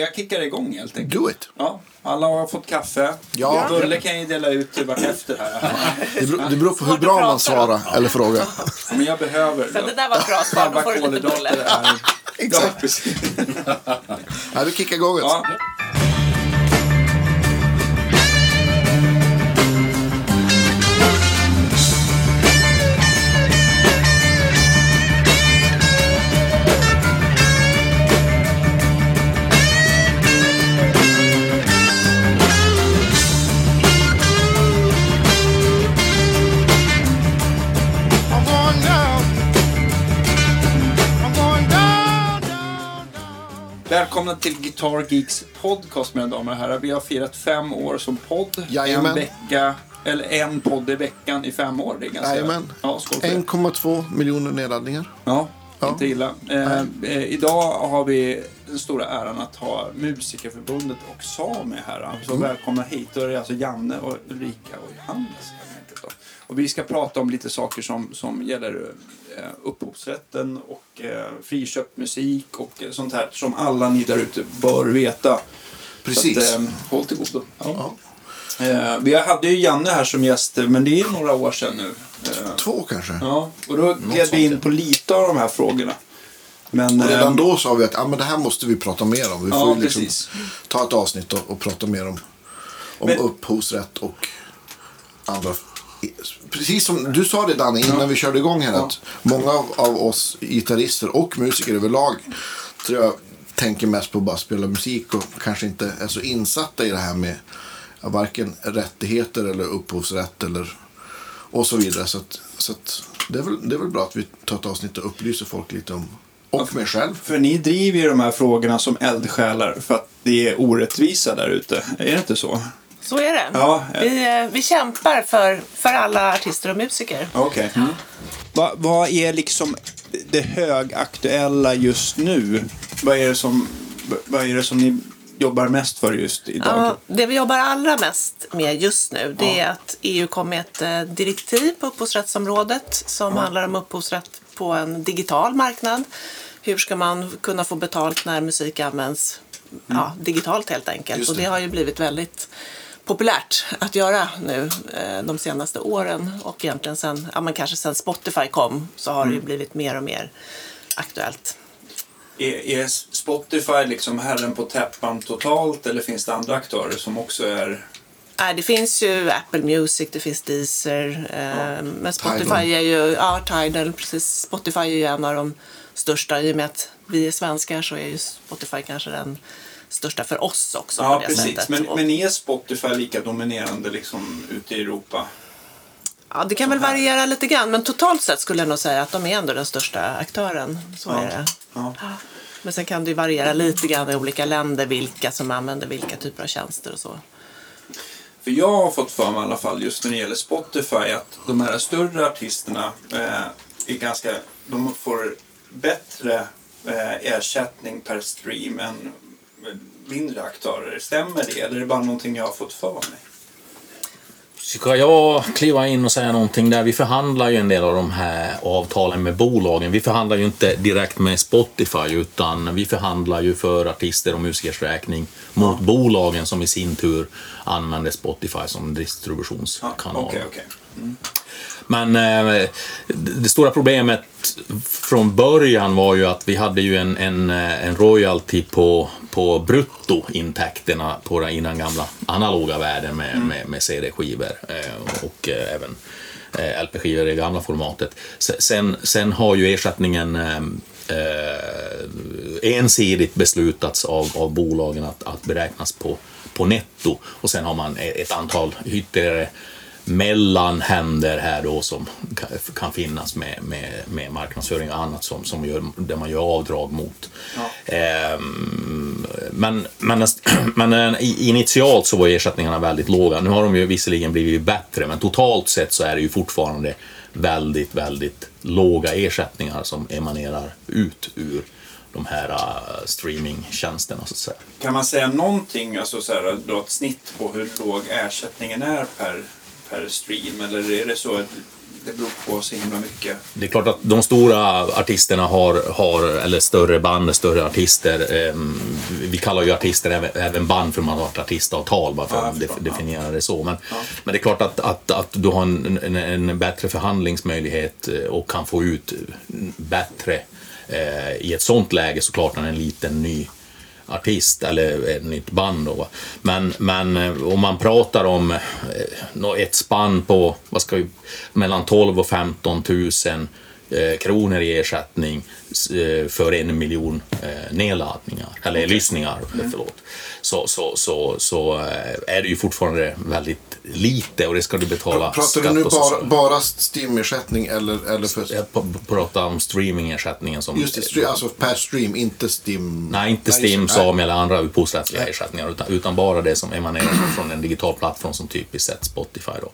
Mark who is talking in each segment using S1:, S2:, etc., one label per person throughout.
S1: Jag kickar igång helt enkelt.
S2: Do it.
S1: Ja, alla har fått kaffe.
S2: Ja.
S1: Bulle kan jag dela ut vartefter här.
S2: Det beror, det beror på hur bra man svarar eller frågar.
S1: Men jag behöver...
S3: Så det där var ett bra svar. Då får du lite bulle.
S1: är...
S2: Exakt.
S1: Ja.
S2: Ja, du kickar igång.
S1: Ja. Välkomna till Guitar Geeks podcast mina damer och herrar. Vi har firat fem år som podd.
S2: Jajamän.
S1: En vecka, eller en podd i veckan i fem år. Det är ganska...
S2: Jajamän.
S1: Ja, skål för det.
S2: 1,2 miljoner nedladdningar.
S1: Ja,
S2: Ja.
S1: inte illa. Eh, eh, idag har vi den stora äran att ha Musikerförbundet och Sami här. Så välkomna hit. Då är det alltså Janne, och Ulrika och Johannes. Och vi ska prata om lite saker som, som gäller eh, upphovsrätten och eh, friköpt musik och eh, sånt här som alla ni där ute bör veta.
S2: Precis.
S1: Så att, eh, håll till godo.
S2: Ja.
S1: Eh, vi hade ju Janne här som gäst, men det är några år sedan nu.
S2: Två kanske.
S1: Ja, och då gled vi in på lite av de här frågorna. Men,
S2: Och redan då sa vi att ah, men det här måste vi prata mer om. Vi
S1: Ja,
S2: får liksom
S1: precis.
S2: ta ett avsnitt och, och prata mer om, om
S1: Men-
S2: upphovsrätt och andra. Precis som du sa det Danne innan vi körde igång här att många av, oss gitarrister och musiker överlag tror jag tänker mest på att bara spela musik och kanske inte är så insatta i det här med ja, varken rättigheter eller upphovsrätt eller och så vidare. Så, att, så att det, är väl, det är väl bra att vi tar ett avsnitt och upplyser folk lite om och mig själv.
S1: För ni driver ju de här frågorna som eldsjälar för att det är orättvisa där ute. Är det inte så?
S3: Så är det.
S1: Ja, eh.
S3: Vi, eh, vi kämpar för, för alla artister och musiker.
S1: Okej. Mm. Va, vad är liksom det högaktuella just nu? Vad är det som, vad är det som ni jobbar mest för just idag?
S3: Ja, det vi jobbar allra mest med just nu det är att EU kom med ett eh, direktiv på upphovsrättsområdet som handlar om upphovsrätt på en digital marknad. Hur ska man kunna få betalt när musik används ja, digitalt helt enkelt?
S2: Just
S3: Och
S2: det.
S3: det har ju blivit väldigt populärt att göra nu eh, de senaste åren och egentligen sen, ja men kanske sen Spotify kom så har det ju blivit mer och mer aktuellt.
S1: Är, är Spotify liksom herren på täppan totalt eller finns det andra aktörer som också är...
S3: Nej, det finns ju Apple Music, det finns Deezer. Eh, men Spotify
S2: Tidal.
S3: är ju, ja Tidal, precis. Spotify är ju en av de största. I och med att vi är svenskar så är ju Spotify kanske den största för oss också
S1: Ja, precis.
S3: sättet.
S1: Men, men är Spotify lika dominerande liksom ute i Europa?
S3: ja, det kan väl variera lite grann, men totalt sett skulle jag nog säga att de är ändå den största aktören. Så
S1: Ja.
S3: är det.
S1: Ja.
S3: Men sen kan det variera lite grann i olika länder vilka som använder vilka typer av tjänster och så.
S1: För jag har fått för mig i alla fall just när det gäller Spotify att de här större artisterna eh, är ganska, de får bättre eh, ersättning per stream än mindre aktörer. Stämmer det eller är det bara någonting jag har fått för mig?
S4: Ska jag kliva in och säga någonting där? Vi förhandlar ju en del av de här avtalen med bolagen. Vi förhandlar ju inte direkt med Spotify utan vi förhandlar ju för artister och musikers räkning mot bolagen som i sin tur använder Spotify som distributionskanal.
S1: Okej, okej.
S4: Men eh, det stora problemet från början var ju att vi hade ju en, en, eh, en royalty på, på bruttointäkterna på den, i den gamla analoga världen med, med, med CD-skivor eh, och eh, även eh, LP-skivor i det gamla formatet. Se- Sen, sen har ju ersättningen eh, eh, ensidigt beslutats av, av bolagen att, att beräknas på, på netto och sen har man e- ett antal ytterligare mellanhänder här då som kan, finnas med, med, med marknadsföring och annat som, som gör, där man gör avdrag mot. Ehm, men, men, men eh, initialt så var ersättningarna väldigt låga. Nu har de ju visserligen blivit bättre men totalt sett så är det ju fortfarande väldigt, väldigt låga ersättningar som emanerar ut ur de här uh, streamingtjänsterna så att säga.
S1: Kan man säga någonting, alltså så här, dra ett snitt på hur låg ersättningen är per, per stream? Eller är det så att det beror på så himla mycket.
S4: Det är klart att de stora artisterna har, har eller större band, större artister. ehm, vi kallar ju artister även, även band för man har ett artistavtal, bara för
S1: Ja,
S4: att def- definiera det så. Men, men det är klart att, att, att du har en, en, en bättre förhandlingsmöjlighet eh, och kan få ut bättre eh, i ett sånt läge såklart än en liten ny artist eller ett nytt band. Då. Men, men eh, om man pratar om eh, ett spann på vad ska vi, mellan 12 och 15 000 kronor i ersättning eh, för en miljon eh, nedladdningar, eller lyssningar, förlåt. Så, så, så, så eh, är det ju fortfarande väldigt lite och det ska du betala
S2: Pratar du nu
S4: och så-
S2: bara, bara Steam-ersättning eller, eller för...
S4: Jag pratar om streamingersättningen som...
S2: Just det, stream, alltså per stream, inte Steam.
S4: Nej, inte Steam,
S2: det.
S4: Sami eller andra upphovsrättsliga ersättningar utan, utan bara det som emanerar från en digital plattform som typiskt sett Spotify. Då.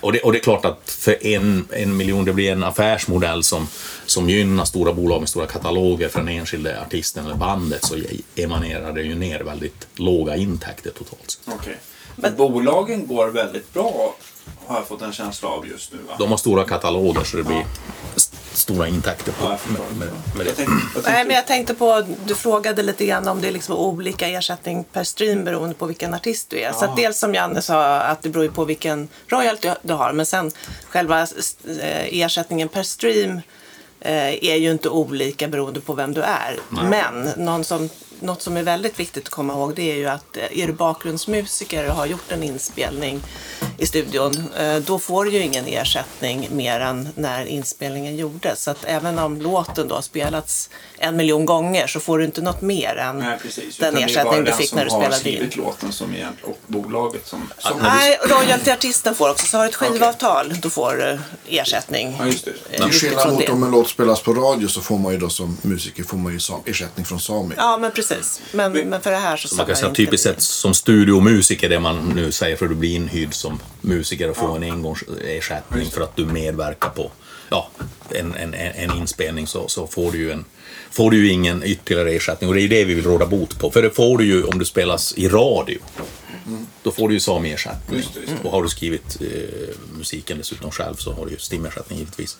S4: Och, det, och det är klart att för en, en miljon, det blir en affärsmodell som, som gynnar stora bolag med stora kataloger för den enskilde artisten eller bandet så emanerar det ju ner väldigt låga intäkter totalt sett.
S1: Okej. Men bolagen går väldigt bra, har jag fått en känsla av just nu. Va?
S4: De har stora kataloger så det blir stora intäkter på,
S1: Ja,
S4: med, med, med
S1: Jag
S4: det.
S1: tänkte, jag
S3: Nej,
S1: tänkte,
S3: men jag tänkte på, du frågade lite grann om det är liksom olika ersättning per stream beroende på vilken artist du är. Så att dels som Janne sa, att det beror ju på vilken royalty du har. Men sen själva eh, ersättningen per stream eh, är ju inte olika beroende på vem du är. Men någon som, något som är väldigt viktigt att komma ihåg det är ju att eh, är du bakgrundsmusiker och har gjort en inspelning i studion, eh, då får du ju ingen ersättning mer än när inspelningen gjordes. Så att även om låten då har spelats en miljon gånger så får du inte något mer än
S1: nej, precis.
S3: den
S1: Utan det är bara
S3: ersättning du
S1: den
S3: fick
S1: som
S3: när du
S1: har
S3: spelade
S1: skrivit
S3: in.
S1: låten som egentligen, och bolaget som... som
S3: Nej, royaltyartisten får också. Så har du ett skivavtal, då får du ersättning.
S1: Ja, just det.
S3: eh,
S2: Till skillnad mot
S3: det.
S2: om en låt spelas på radio så får man ju då som musiker får man ju ersättning från Sami.
S3: Ja, men precis. Men, men för det här så
S4: man kan säga typiskt sett som studiomusiker, det man nu säger för att du blir inhyrd som musiker och får en engångsersättning för att du medverkar på ja, en, en, en en inspelning så, så får du ju en får du ju ingen ytterligare ersättning och det är det vi vill råda bot på. För det får du ju om du spelas i radio. Då får du ju samersättning.
S1: Just det, just det.
S4: Och har du skrivit eh, musiken dessutom själv så har du ju stimersättning givetvis.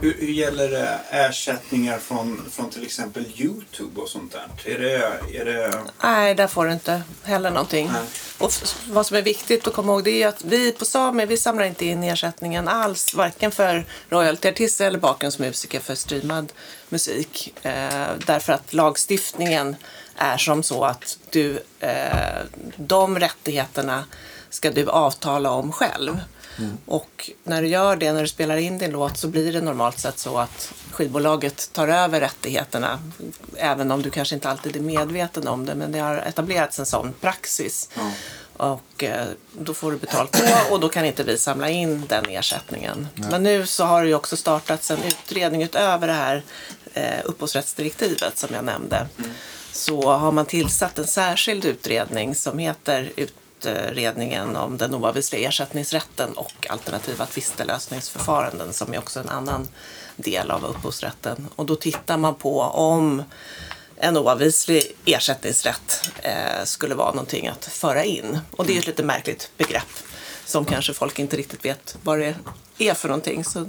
S1: Hur, hur gäller det ersättningar från, från till exempel YouTube och sånt där? Är det... Är det
S3: Nej, där får du inte heller någonting.
S1: Nej.
S3: Och vad som är viktigt att komma ihåg det är att vi på Sami, vi samlar inte in ersättningen alls, varken för royaltyartister eller bakgrundsmusiker för streamad musik. Eh, därför att lagstiftningen är som så att du, eh, de rättigheterna ska du avtala om själv. Och när du gör det, när du spelar in din låt, så blir det normalt sett så att skivbolaget tar över rättigheterna. Även om du kanske inte alltid är medveten om det, men det har etablerats en sån praxis. Och eh, då får du betalt på och då kan inte vi samla in den ersättningen. Men nu så har det ju också startats en utredning utöver det här eh, upphovsrättsdirektivet som jag nämnde. Så har man tillsatt en särskild utredning som heter utredningen om den oavvisliga ersättningsrätten och alternativa tvistelösningsförfaranden som är också en annan del av upphovsrätten. Och då tittar man på om en oavvislig ersättningsrätt eh, skulle vara någonting att föra in. Och det är ett lite märkligt begrepp som kanske folk inte riktigt vet vad det är för någonting. Så,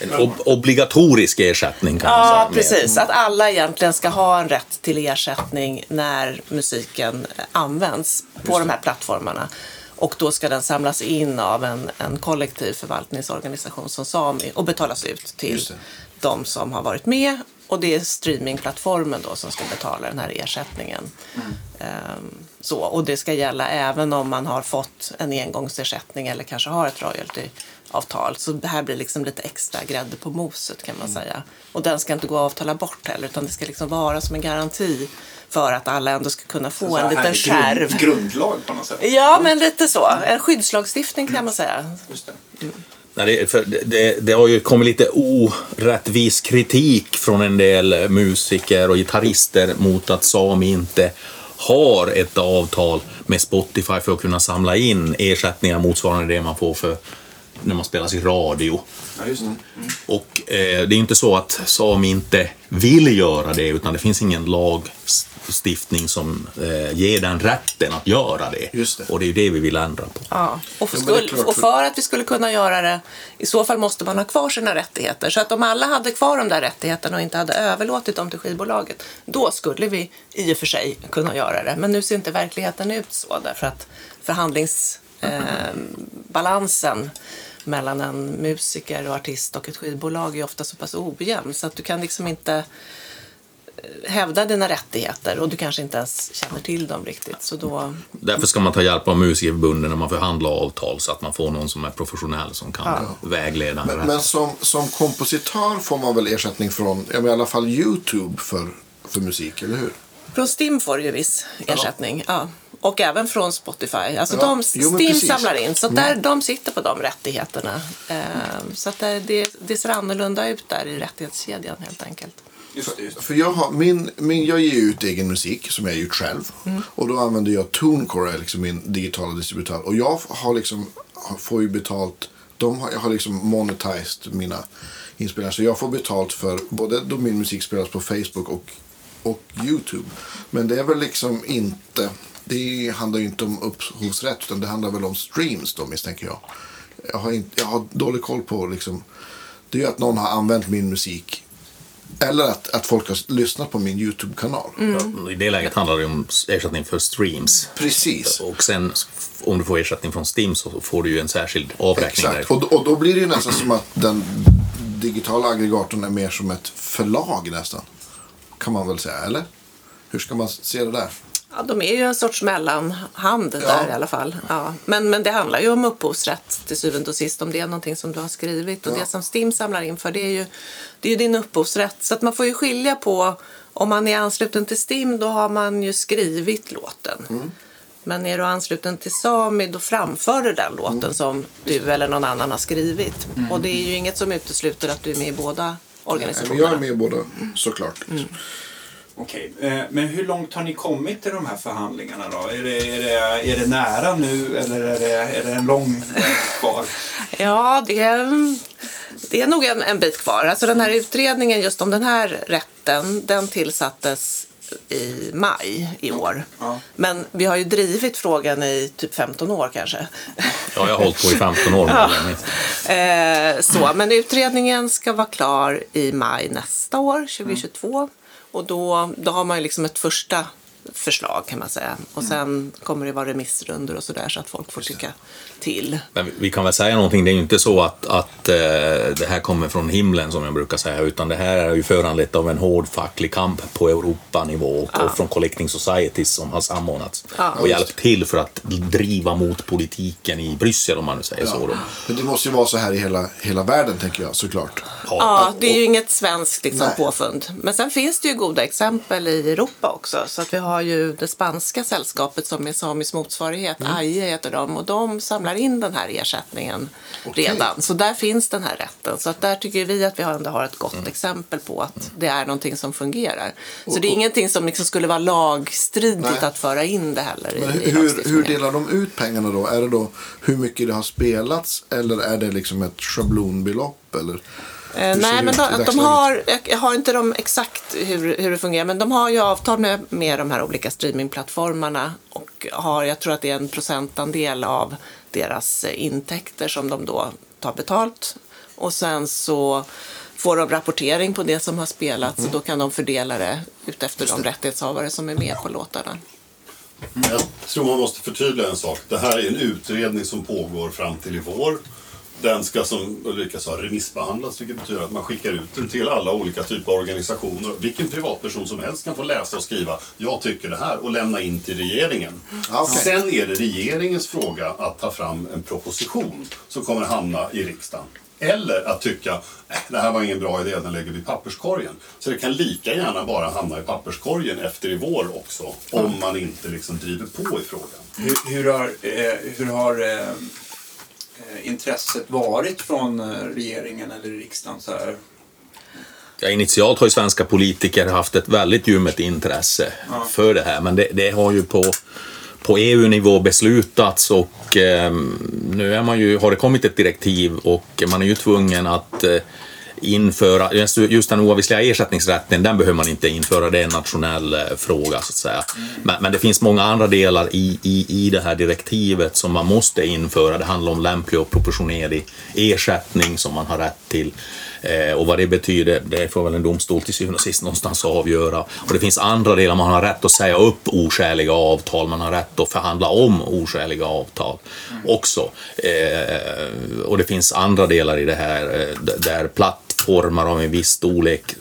S4: En ob- obligatorisk ersättning kan man säga.
S3: ja, precis. Att alla egentligen ska ha en rätt till ersättning när musiken används på de här plattformarna. Och då ska den samlas in av en, en kollektiv förvaltningsorganisation som Sami och betalas ut till de som har varit med. Och det är streamingplattformen då som ska betala den här ersättningen. Ehm, så, och det ska gälla även om man har fått en engångsersättning eller kanske har ett royaltyavtal. Så det här blir liksom lite extra grädde på moset kan man säga. Och den ska inte gå att avtala bort heller utan det ska liksom vara som en garanti för att alla ändå ska kunna få
S1: så
S3: en
S1: här
S3: liten
S1: grund-
S3: skärv.
S1: Grundlag på något sätt.
S3: Ja, men lite så. En skyddslagstiftning kan man säga.
S1: Just det.
S4: Nej, det, för det- det, det har ju kommit lite orättvis kritik från en del musiker och gitarrister mot att Sami inte har ett avtal med Spotify för att kunna samla in ersättningar motsvarande det man får för när man spelas i radio.
S1: Ja, just det.
S4: Och eh, det är inte så att Sami inte vill göra det, utan det finns ingen lagstiftning som eh, ger den rätten att göra det.
S2: Just det.
S4: Och det är ju det vi vill ändra på.
S3: Ja, och för, skull, och
S2: för-
S3: att vi skulle kunna göra det, i så fall måste man ha kvar sina rättigheter. Så att om alla hade kvar de där rättigheterna och inte hade överlåtit dem till skivbolaget, då skulle vi i och för sig kunna göra det. Men nu ser inte verkligheten ut så, därför att förhandlingsbalansen eh, balansen mellan en musiker och artist och ett skivbolag är ofta så pass ojämn så att du kan liksom inte eh, hävda dina rättigheter och du kanske inte ens känner till dem riktigt. Så då,
S4: Därför ska man ta hjälp av musikerförbunden när man förhandlar avtal så att man får någon som är professionell som kan vägleda. en
S2: Men, men som, som kompositör får man väl ersättning från ja, i alla fall YouTube för, för musik, eller hur?
S3: Från Stim får du ju viss ersättning. Ja. Och även från Spotify. Alltså
S2: Ja,
S3: de,
S2: jo,
S3: Stim
S2: precis. Mm.
S3: samlar in, så där, de sitter på de rättigheterna. Eh, så att det, det, ser annorlunda ut där i rättighetskedjan helt enkelt.
S1: Just.
S2: För jag, har, min, min, jag ger ut egen musik som jag har gjort själv. Och då använder jag TuneCore, liksom min digitala distributör. Och jag har liksom, får ju betalt, de har, jag har liksom monetized mina inspelningar. Så jag får betalt för både då min musik spelas på Facebook och, och YouTube. Men det är väl liksom inte, det handlar ju inte om upphovsrätt utan det handlar väl om streams då misstänker jag. Jag har, inte, jag har dålig koll på liksom, det är ju att någon har använt min musik eller att, att folk har lyssnat på min YouTube-kanal.
S3: Mm.
S4: I det läget handlar det om ersättning för streams.
S2: Precis.
S4: Och sen om du får ersättning från Stim så får du ju en särskild avräkning
S2: Exakt. Och, och då blir det ju nästan som att den digitala aggregatorn är mer som ett förlag nästan. Kan man väl säga, eller? Hur ska man se det där?
S3: Ja, de är ju en sorts mellanhand där
S2: Ja.
S3: i alla fall. Ja. Men, men det handlar ju om upphovsrätt till syvende och sist, om det är någonting som du har skrivit. Och
S2: Ja.
S3: det som Stim samlar in för, det är ju, det är ju din upphovsrätt. Så att man får ju skilja på, om man är ansluten till Stim, då har man ju skrivit låten.
S2: Mm.
S3: Men är du ansluten till Sami, då framför du den låten
S2: Mm.
S3: som du eller någon annan har skrivit. Och det är ju inget som utesluter att du är med i båda
S2: Nej,
S3: organisationerna.
S2: jag är med i båda, såklart. Liksom.
S1: Okej, eh, men hur långt har ni kommit i de här förhandlingarna då? Är det, är det, är det nära nu eller är det, är det en lång väg kvar?
S3: Ja, det är, det är nog en, en bit kvar. Alltså den här utredningen just om den här rätten, den tillsattes i maj i år.
S1: Ja.
S3: Men vi har ju drivit frågan i typ 15 år kanske.
S4: Ja, jag har hållit på i 15 år.
S3: Ja. Eh, så, men utredningen ska vara klar i maj nästa år, 2022. Och då, då har man ju liksom ett första förslag kan man säga. Och sen kommer det vara remissrundor och sådär så att folk får tycka till.
S4: Men vi kan väl säga någonting, det är ju inte så att, att eh, det här kommer från himlen som jag brukar säga, utan det här är ju föranlett av en hård facklig kamp på Europanivå och, och från Collecting Societies som har samordnats
S3: Ja.
S4: och hjälpt till för att driva mot politiken i Bryssel om man nu säger så. Då.
S2: Men det måste ju vara så här i hela, hela världen, tänker jag, såklart.
S3: Ja, det är ju inget svenskt liksom,
S2: Nej.
S3: påfund. Men sen finns det ju goda exempel i Europa också. Så att vi har ju det spanska sällskapet som är samisk motsvarighet.
S2: Mm.
S3: AIE heter de. Och de samlar in den här ersättningen redan. Så där finns den här rätten. Så att där tycker vi att vi ändå har ett gott
S2: Mm.
S3: exempel på att det är någonting som fungerar. Så det är ingenting som liksom skulle vara lagstridigt
S2: Nej.
S3: att föra in det heller i,
S2: Men
S3: i
S2: hur, hur delar de ut pengarna då? Är det då hur mycket det har spelats eller är det liksom ett schablonbelopp? Eller?
S3: Eh, nej, men de, de har, jag- jag har inte de exakt hur, hur det fungerar, men de har ju avtal med, med de här olika streamingplattformarna och har, jag tror att det är en procentandel av deras eh, intäkter som de då tar betalt. Och sen så får de rapportering på det som har spelats
S2: Mm.
S3: och då kan de fördela det utefter de rättighetshavare som är med på låtarna.
S5: Jag tror man måste förtydliga en sak. Det här är en utredning som pågår fram till i vår. Den ska som Ulrika sa remissbehandlas vilket betyder att man skickar ut den till alla olika typer av organisationer. Vilken privatperson som helst kan få läsa och skriva jag tycker det här och lämna in till regeringen.
S2: Ja, okej.
S5: Sen är det regeringens fråga att ta fram en proposition som kommer hamna i riksdagen. Eller att tycka äh, det här var ingen bra idé, den lägger vi i papperskorgen. Så det kan lika gärna bara hamna i papperskorgen efter i vår också. Om man inte liksom driver på i frågan.
S1: Hur, hur har, eh, hur har eh, intresset varit från eh, regeringen eller riksdagen? Så här?
S4: Ja, initialt har ju svenska politiker haft ett väldigt ljummet intresse för det här, men det, det har ju på, på EU-nivå beslutats och eh, nu är man ju, har det kommit ett direktiv och man är ju tvungen att eh, införa, just- den oavvisliga ersättningsrätten, den behöver man inte införa, det är en nationell eh, fråga så att säga. Men, men det finns många andra delar i, i, i det här direktivet som man måste införa. Det handlar om lämplig och proportionerlig ersättning som man har rätt till. Eh, och vad det betyder, det får väl en domstol till syvende och sist någonstans avgöra. Och det finns andra delar, man har rätt att säga upp oskäliga avtal, man har rätt att förhandla om oskäliga avtal också. Eh, och det finns andra delar i det här eh, där där plattformar av en viss storlek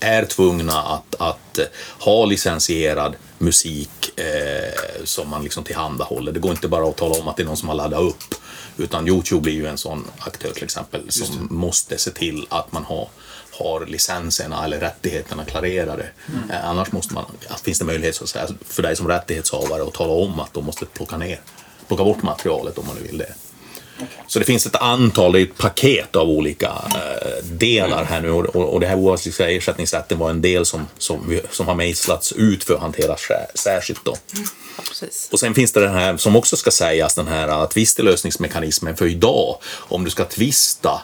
S4: är tvungna att, att ha licensierad musik eh, som man liksom tillhandahåller. Det går inte bara att tala om att det är någon som har laddat upp. Utan Youtube blir ju en sån aktör till exempel som måste se till att man har, har licenserna eller rättigheterna klarerade. Eh, annars måste man, finns det möjlighet så att säga, för dig som rättighetshavare att tala om att de måste plocka ner, plocka bort materialet om man nu vill det. Så det finns ett antal, det är ett paket av olika eh, delar här nu och, och, och det här oavsliga ersättningsrätten var en del som, som, som har mejslats ut för att hanteras sär- särskilt då.
S3: Ja.
S4: Och sen finns det den här, som också ska sägas, den här uh, tvistelösningsmekanismen för idag. Om du ska tvista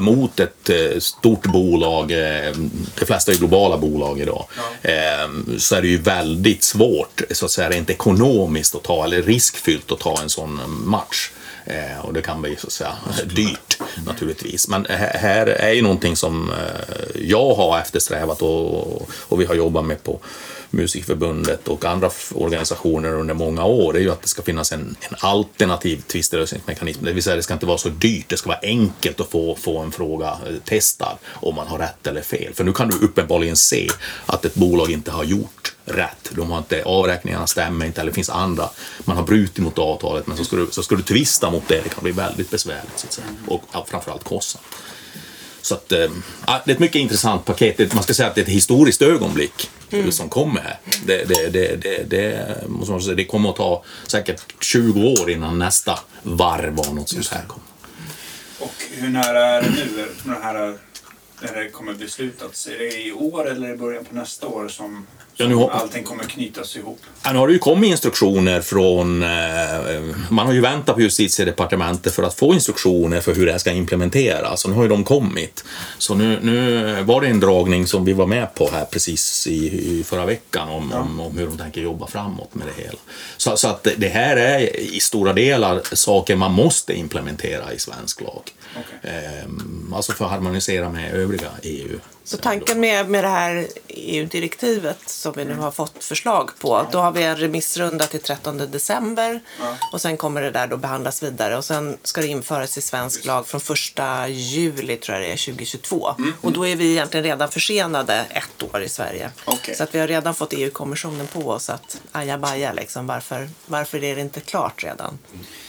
S4: mot ett eh, stort bolag, eh, de flesta är globala bolag idag, eh, så är det ju väldigt svårt, så att säga rent ekonomiskt att ta, eller riskfyllt att ta en sån match. Eh, och det kan bli så att säga dyrt naturligtvis. Men här, här är ju någonting som eh, jag har eftersträvat och, och vi har jobbat med på Musikförbundet och andra organisationer under många år. Är ju att det ska finnas en, en alternativ tvistlösningsmekanism. Det vill säga det ska inte vara så dyrt, det ska vara enkelt att få, få en fråga eh, testad om man har rätt eller fel. För nu kan du uppenbarligen se att ett bolag inte har gjort rätt. De har inte, avräkningarna stämmer inte eller det finns andra. Man har brutit mot avtalet men så ska du, så ska du tvista mot det. Det kan bli väldigt besvärligt så att säga. och framförallt kostsamt. Så att, äh, det är ett mycket intressant paket. Man ska säga att det är ett historiskt ögonblick
S3: Mm.
S4: som kommer här. Det, det, det, det, det, måste man säga, det kommer att ta säkert 20 år innan nästa varv av något sånt här kommer.
S1: Och hur nära är det nu? När det här när det kommer beslutats? Är det i år eller i början på nästa år som,
S4: Ja, nu hop-
S1: allting kommer knytas ihop?
S4: Ja, nu har det ju kommit instruktioner från... Eh, man har ju väntat på justitiedepartementet för att få instruktioner för hur det här ska implementeras. Och nu har ju de kommit. Så nu, nu var det en dragning som vi var med på här precis i, i förra veckan om, om, om hur de tänker jobba framåt med det hela. Så, så att det här är i stora delar saker man måste implementera i svensk lag.
S1: Okej.
S4: Eh, alltså för att harmonisera med övriga EU.
S3: Så tanken med, med det här EU-direktivet som vi nu har fått förslag på, då har vi en remissrunda till 13 december och sen kommer det där då behandlas vidare och sen ska det införas i svensk lag från 1 juli tror jag det är 2022. Och då är vi egentligen redan försenade ett år i Sverige.
S1: Okej.
S3: Så att vi har redan fått EU-kommissionen på oss att ajabaja liksom, varför, varför är det inte klart redan?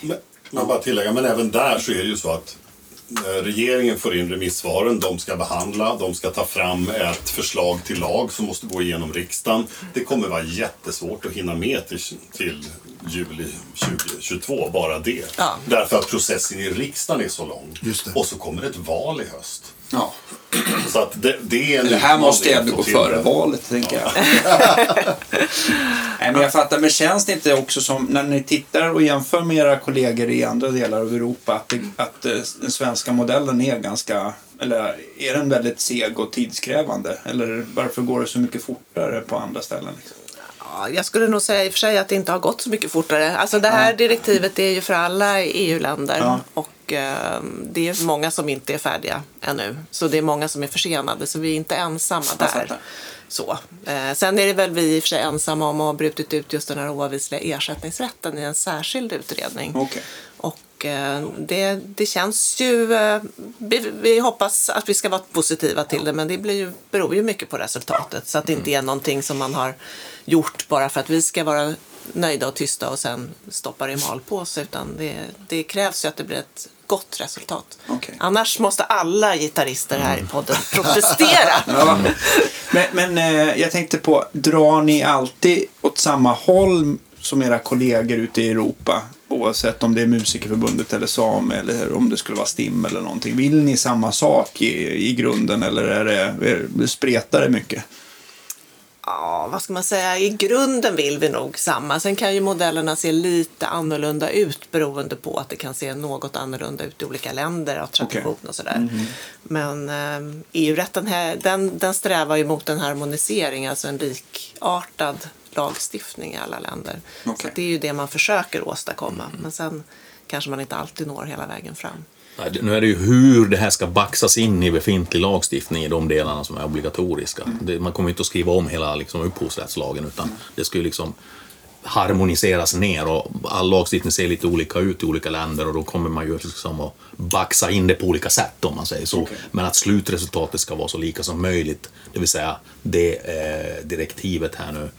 S5: Men, man bara tillägga, men även där så är det ju så att regeringen får in remissvaren, de ska behandla, de ska ta fram ett förslag till lag som måste gå igenom riksdagen. Det kommer vara jättesvårt att hinna med till, till juli 2022, bara det.
S3: Ja.
S5: Därför att processen i riksdagen är så lång.
S2: Just det.
S5: Och så kommer det ett val i höst.
S1: Ja.
S5: Så att det, det är
S1: Det här måste
S5: utmaning
S1: ändå gå före valet, tänker jag. Nej, men jag fattar, men känns det inte också som, när ni tittar och jämför med era kollegor i andra delar av Europa, att, det, att eh, den svenska modellen är ganska, eller är den väldigt seg och tidskrävande? Eller varför går det så mycket fortare på andra ställen? Liksom?
S3: Ja, jag skulle nog säga i och för sig att det inte har gått så mycket fortare. Alltså det här direktivet är ju för alla EU-länder
S1: Ja.
S3: och eh, det är många som inte är färdiga ännu. Så det är många som är försenade så vi är inte ensamma där. Så. Eh, sen är det väl vi i och för sig ensamma om att ha brutit ut just den här oavvisliga ersättningsrätten i en särskild utredning.
S1: Okej.
S3: Och eh, det, det känns ju... Eh, vi, vi hoppas att vi ska vara positiva till det men det blir ju, beror ju mycket på resultatet. Så att det inte är någonting som man har gjort bara för att vi ska vara nöjda och tysta och sen stoppa det i malpåse. Utan det, det krävs ju att det blir ett gott resultat.
S1: Okej.
S3: Annars måste alla gitarrister här i podden protestera.
S1: Ja. Men, men eh, jag tänkte på, drar ni alltid åt samma håll som era kollegor ute i Europa? Oavsett om det är Musikerförbundet eller SAME eller om det skulle vara STIM eller någonting. Vill ni samma sak i, i grunden eller är det, är, spretar det mycket?
S3: Ja, vad ska man säga? I grunden vill vi nog samma. Sen kan ju modellerna se lite annorlunda ut beroende på att det kan se något annorlunda ut i olika länder av tradition och sådär. Men eh, EU-rätten här, den, den strävar ju mot en harmonisering, alltså en likartad lagstiftning i alla länder. Så
S1: Okej.
S3: att det är ju det man försöker åstadkomma. Men sen kanske man inte alltid når hela vägen fram.
S4: Nu är det ju hur det här ska baxas in i befintlig lagstiftning i de delarna som är obligatoriska. Det, man kommer ju inte att skriva om hela liksom, upphovsrättslagen utan det ska ju liksom harmoniseras ner och all lagstiftning ser lite olika ut i olika länder och då kommer man ju liksom att baxa in det på olika sätt om man säger så. Men att slutresultatet ska vara så lika som möjligt, det vill säga det eh, direktivet här nu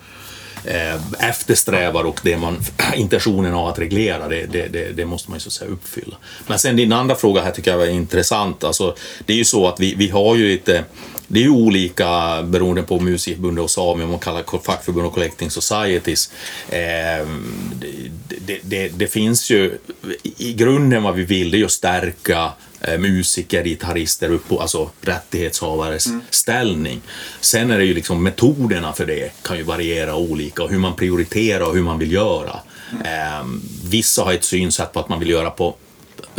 S4: Eh, eftersträvar och det man, intentionen av att reglera, det, det, det, det måste man ju så att säga uppfylla. Men sen din andra fråga här tycker jag var intressant. Alltså, det är ju så att vi, vi har ju lite det är ju olika beroende på musikförbundet och Sami, om man kallar fackförbund och collecting societies. Eh, det, det, det, det finns ju, i grunden vad vi vill det är ju att stärka eh, musiker, gitarrister, upp, alltså rättighetshavares ställning. Sen är det ju liksom metoderna för det kan ju variera olika och hur man prioriterar och hur man vill göra. Eh, vissa har ett synsätt på att man vill göra på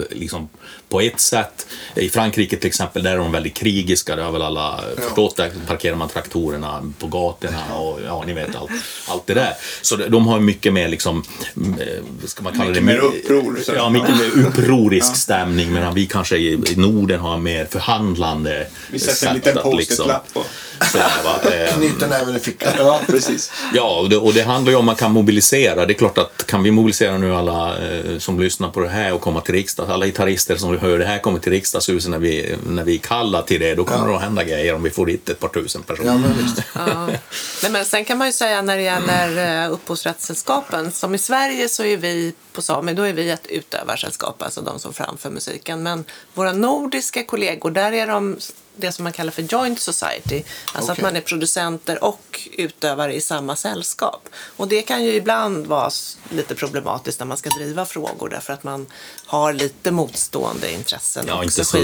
S4: liksom på ett sätt. I Frankrike till exempel, där är de väldigt krigiska, det har väl alla förstått. Där parkerar man traktorerna på gatorna och ja, ni vet allt, allt det där. Så de- har mycket mer liksom, eh, vad ska man kalla
S1: Mycket
S4: det?
S1: mer uppror, så.
S4: Ja, mycket mer upprorisk stämning medan vi kanske i, Norden har mer förhandlande
S1: Vi sätter en liten
S4: att
S1: post-it-lapp på.
S4: sådär, va? Eh,
S2: Knyter näven i fickan.
S1: Ja, precis.
S4: Ja, och det, och det handlar ju om att man kan mobilisera. Det är klart att kan vi mobilisera nu alla eh, som lyssnar på det här och komma till riksdagen, alla gitarrister som hör det här kommer till riksdagshuset när vi, när vi kallar till det, då kommer det att hända grejer om vi får dit ett par tusen personer.
S2: Ja, men.
S3: Ja. Nej, men sen kan man ju säga när det gäller uh, upphovsrättssällskapen, som i Sverige så är vi på Sami, då är vi ett utövarsällskap, alltså de som framför musiken. Men våra nordiska kollegor, där är de det som man kallar för joint society. Alltså att
S2: Okej.
S3: man är producenter och utövare i samma sällskap. Och det kan ju ibland vara lite problematiskt när man ska driva frågor därför att man har lite motstående intressen
S4: Ja,
S3: också,
S4: inte så,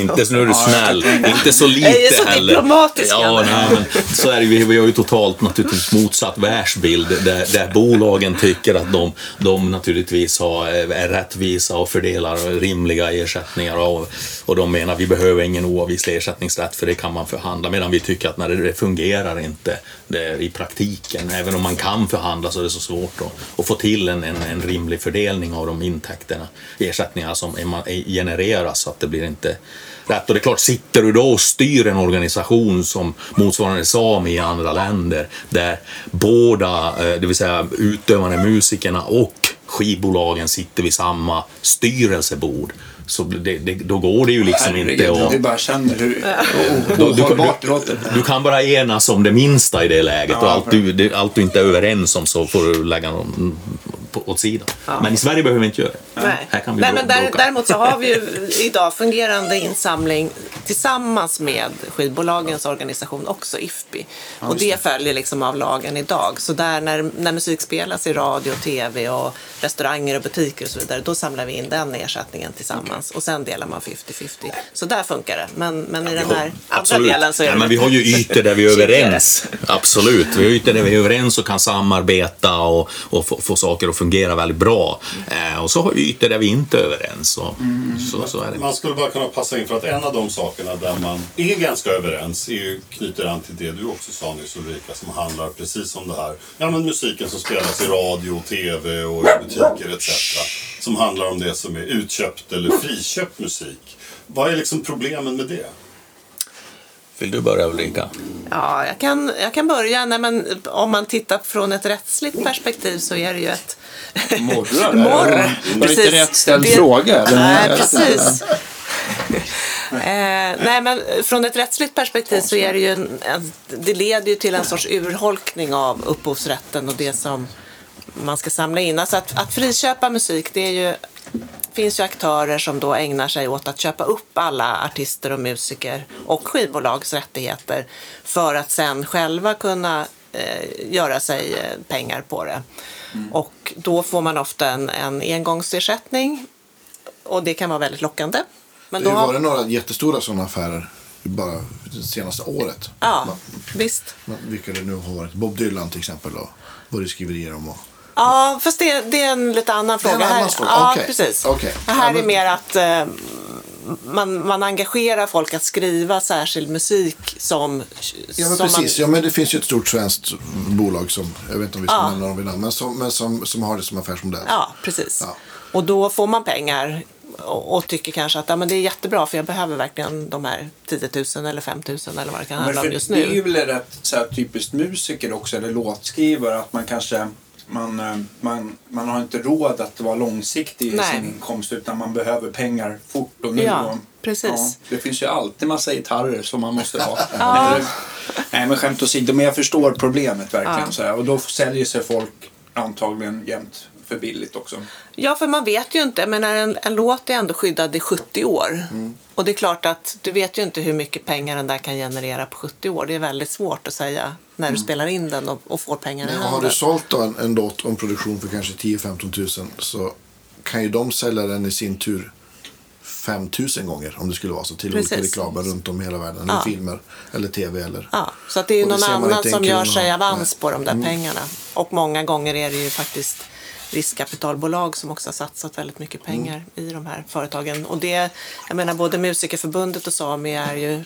S4: inte så, nu är du snäll, inte så lite
S3: Jag är så
S4: heller.
S3: diplomatisk,
S4: Ja, nej, men så är det, ju. vi har ju totalt naturligtvis motsatt världsbild där, där bolagen tycker att de, de naturligtvis har, är rättvisa och fördelar rimliga ersättningar och, och de menar vi behöver ingen oavvislig ersättningsrätt för det kan man förhandla medan vi tycker att när det, fungerar inte det, i praktiken, även om man kan förhandla så är det så svårt att, att få till en, en, en rimlig fördelning av de intäkterna, ersättningar som genereras så att det blir inte rätt. Och det är klart, sitter du då och styr en organisation som motsvarande Sami i andra länder där båda, eh, det vill säga utövande musikerna och skivbolagen sitter vid samma styrelsebord så det, det, då går det ju liksom inte
S1: Herregud,
S4: att...
S1: vi bara känner hur
S4: du-
S1: ohållbart det låter.
S4: Du kan bara enas om det minsta i det läget och allt du, det, allt du inte är överens om så får du lägga någon på, åt sidan. Men i Sverige behöver vi inte göra det.
S3: Nej.
S4: Här kan vi
S3: Nej, men där, däremot så har vi ju idag fungerande insamling tillsammans med skivbolagens organisation också, IFPI. och det följer liksom av lagen idag. Så där när, när musik spelas i radio, tv och restauranger och butiker och så vidare, då samlar vi in den ersättningen tillsammans och sen delar man 50-50. Så där funkar det. Men, men i den här andra delen så är
S4: ja,
S3: det
S4: men vi har ju ytor där vi är överens. Absolut. Vi har ytor där vi är överens och kan samarbeta och, och få, få saker att fungera väldigt bra. Eh, och så har vi ytor där vi inte är överens. Och, så, så är det.
S5: Man skulle bara kunna passa in för att en av de sakerna där man är ganska överens är ju, knyter an till det du också sa nyss Ulrika som handlar precis om det här. Ja men musiken som spelas i radio, tv och i butiker etc. Som handlar om det som är utköpt eller friköpt musik. Vad är liksom problemen med det?
S4: Vill du börja Ulrika?
S3: Ja, jag kan, jag kan börja. Nej, men om man tittar från ett rättsligt perspektiv så är det ju ett... Morr.
S1: Var det
S3: Precis.
S1: inte rätt ställd
S3: Det-
S1: fråga?
S3: Nej, precis. eh, nej, men från ett rättsligt perspektiv så är det ju en, en, det leder ju till en sorts urholkning av upphovsrätten och det som man ska samla in. Alltså att, att friköpa musik, det är ju finns ju aktörer som då ägnar sig åt att köpa upp alla artister och musiker och skivbolags rättigheter för att sen själva kunna eh, göra sig eh, pengar på det. Och då får man ofta en, en engångsersättning och det kan vara väldigt lockande. Men
S2: Det
S3: då
S2: har varit några jättestora sådana affärer. bara det senaste året.
S3: Ja,
S2: Men-
S3: visst.
S2: vilka det nu har varit. Bob Dylan till exempel. Då, vad det skriverier om. Och,
S3: Ja, fast det, det är en lite annan
S2: Det är en
S3: fråga.
S2: annan
S3: här,
S2: fråga.
S3: Ja,
S2: Okej.
S3: precis. Det här är mer att eh, man, man engagerar folk att skriva särskild musik som...
S2: ja, men
S3: som
S2: precis.
S3: Man,
S2: Ja, men det finns ju ett stort svenskt bolag som, jag vet inte om vi ska
S3: Ja.
S2: nämna dem vid namn, men, som, men som, som har det som affärsmodell.
S3: Ja, precis.
S2: Ja.
S3: Och då får man pengar och, och tycker kanske att ja, men det är jättebra för jag behöver verkligen de här 10 000 eller 5 000 eller vad det kan
S1: Men
S3: handla
S1: för
S3: om just
S1: Det är ju
S3: nu.
S1: väl rätt så här, typiskt musiker också, eller låtskrivare, att man kanske man, eh, man, man har inte råd att vara långsiktig i
S3: Nej.
S1: sin inkomst utan man behöver pengar fort och nu.
S3: Ja,
S1: och,
S3: precis.
S1: det finns ju alltid massa gitarrer som man måste ha. Eller, nej men skämt åsido, men jag förstår problemet verkligen.
S3: Ja.
S1: Så här, och då säljer sig folk antagligen jämt för billigt också.
S3: Ja, för man vet ju inte. Men en, en låt är ändå skyddad i 70 år.
S2: Mm.
S3: Och det är klart att du vet ju inte hur mycket pengar den där kan generera på 70 år. Det är väldigt svårt att säga när du spelar in den och, och får pengarna i
S2: Men har
S3: handen.
S2: du sålt en, en låt och en produktion för kanske 10-15 tusen så kan ju de sälja den i sin tur 5 000 gånger om det skulle vara så till olika
S3: Precis.
S2: reklamer runt om i hela världen. Eller
S3: Ja.
S2: filmer eller tv eller...
S3: Ja, så att det är ju någon annan som gör sig avans.
S2: Mm.
S3: på de där pengarna. Och många gånger är det ju faktiskt riskkapitalbolag som också har satsat väldigt mycket pengar
S2: Mm.
S3: i de här företagen. Och det, jag menar både Musikerförbundet och Sami är ju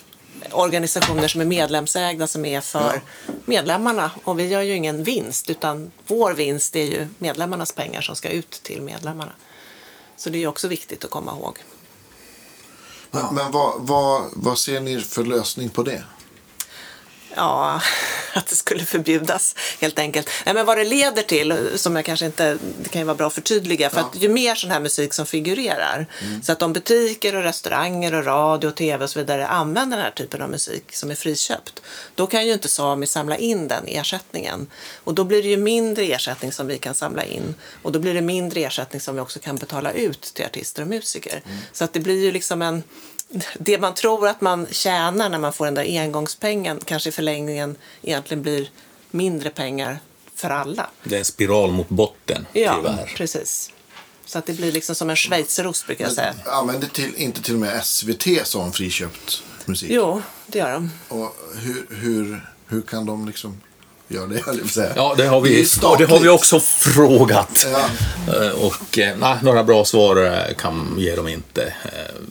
S3: organisationer som är medlemsägda som är för medlemmarna. Och vi gör ju ingen vinst utan vår vinst är ju medlemmarnas pengar som ska ut till medlemmarna. Så det är ju också viktigt att komma ihåg.
S2: Men, men vad, vad, vad ser ni för lösning på det?
S3: Ja, att det skulle förbjudas helt enkelt. Nej, men vad det leder till, som jag kanske inte, det kan ju vara bra att förtydliga, för att ju mer sån här musik som figurerar, så att om butiker och restauranger och radio och tv och så vidare använder den här typen av musik som är friköpt, då kan ju inte Sami samla in den ersättningen. Och då blir det ju mindre ersättning som vi kan samla in och då blir det mindre ersättning som vi också kan betala ut till artister och musiker. Så att det blir ju liksom en det man tror att man tjänar när man får den där engångspengen kanske i förlängningen egentligen blir mindre pengar för alla.
S4: Det är en spiral mot botten,
S3: Ja,
S4: tyvärr.
S3: precis. Så att det blir liksom som en schweizerost brukar jag säga.
S2: Använder till, inte till och med SVT som friköpt musik?
S3: Jo, det gör de.
S2: Och hur, hur, hur kan de liksom göra det? höll jag säga.
S4: Ja, det har
S2: Det
S4: vi,
S2: ju
S4: och det har vi också frågat.
S2: Ja.
S4: Eh, Och eh, nej, några bra svar eh, kan ge dem inte.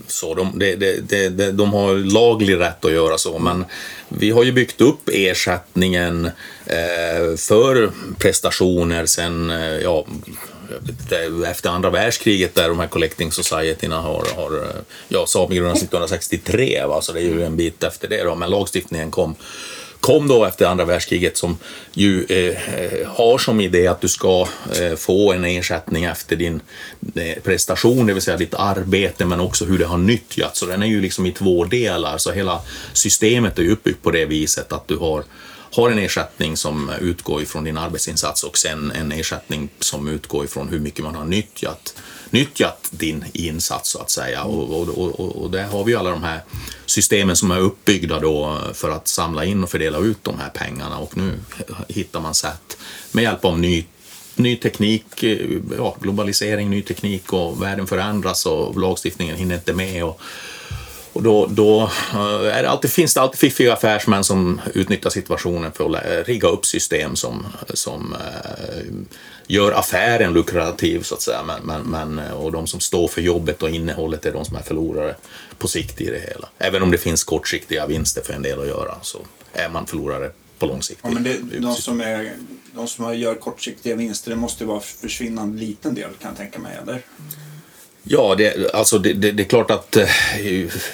S4: Så de, det, det, det, det, de har laglig rätt att göra så, men vi har ju byggt upp ersättningen för prestationer sen, ja, efter andra världskriget där de här collecting societyna har, har ja, Sami grundades 1963, va? så det är ju en bit efter det då, men lagstiftningen kom kom då efter andra världskriget som ju eh, har som idé att du ska eh, få en ersättning efter din eh, prestation, det vill säga ditt arbete, men också hur det har nyttjats. Så den är ju liksom i två delar, så hela systemet är ju uppbyggt på det viset att du har har en ersättning som utgår ifrån din arbetsinsats och sen en ersättning som utgår ifrån hur mycket man har nyttjat, nyttjat din insats så att säga. Och, och, och, och där har vi ju alla de här systemen som är uppbyggda då för att samla in och fördela ut de här pengarna och nu hittar man sätt med hjälp av ny ny teknik, eh, ja, globalisering, ny teknik och världen förändras och lagstiftningen hinner inte med. Och, och då, då eh, är det alltid, finns det alltid fiffiga affärsmän som utnyttjar situationen för att rigga upp system som, som eh, gör affären lukrativ, så att säga. Men, men, men, eh, och de som står för jobbet och innehållet är de som är förlorare på sikt i det hela. Även om det finns kortsiktiga vinster för en del att göra så är man förlorare på lång sikt.
S1: Ja, men det, de, som är, de som gör kortsiktiga vinster, det måste vara försvinnande liten del kan jag tänka mig. Eller?
S4: Ja, det, alltså det, det, det är klart att eh,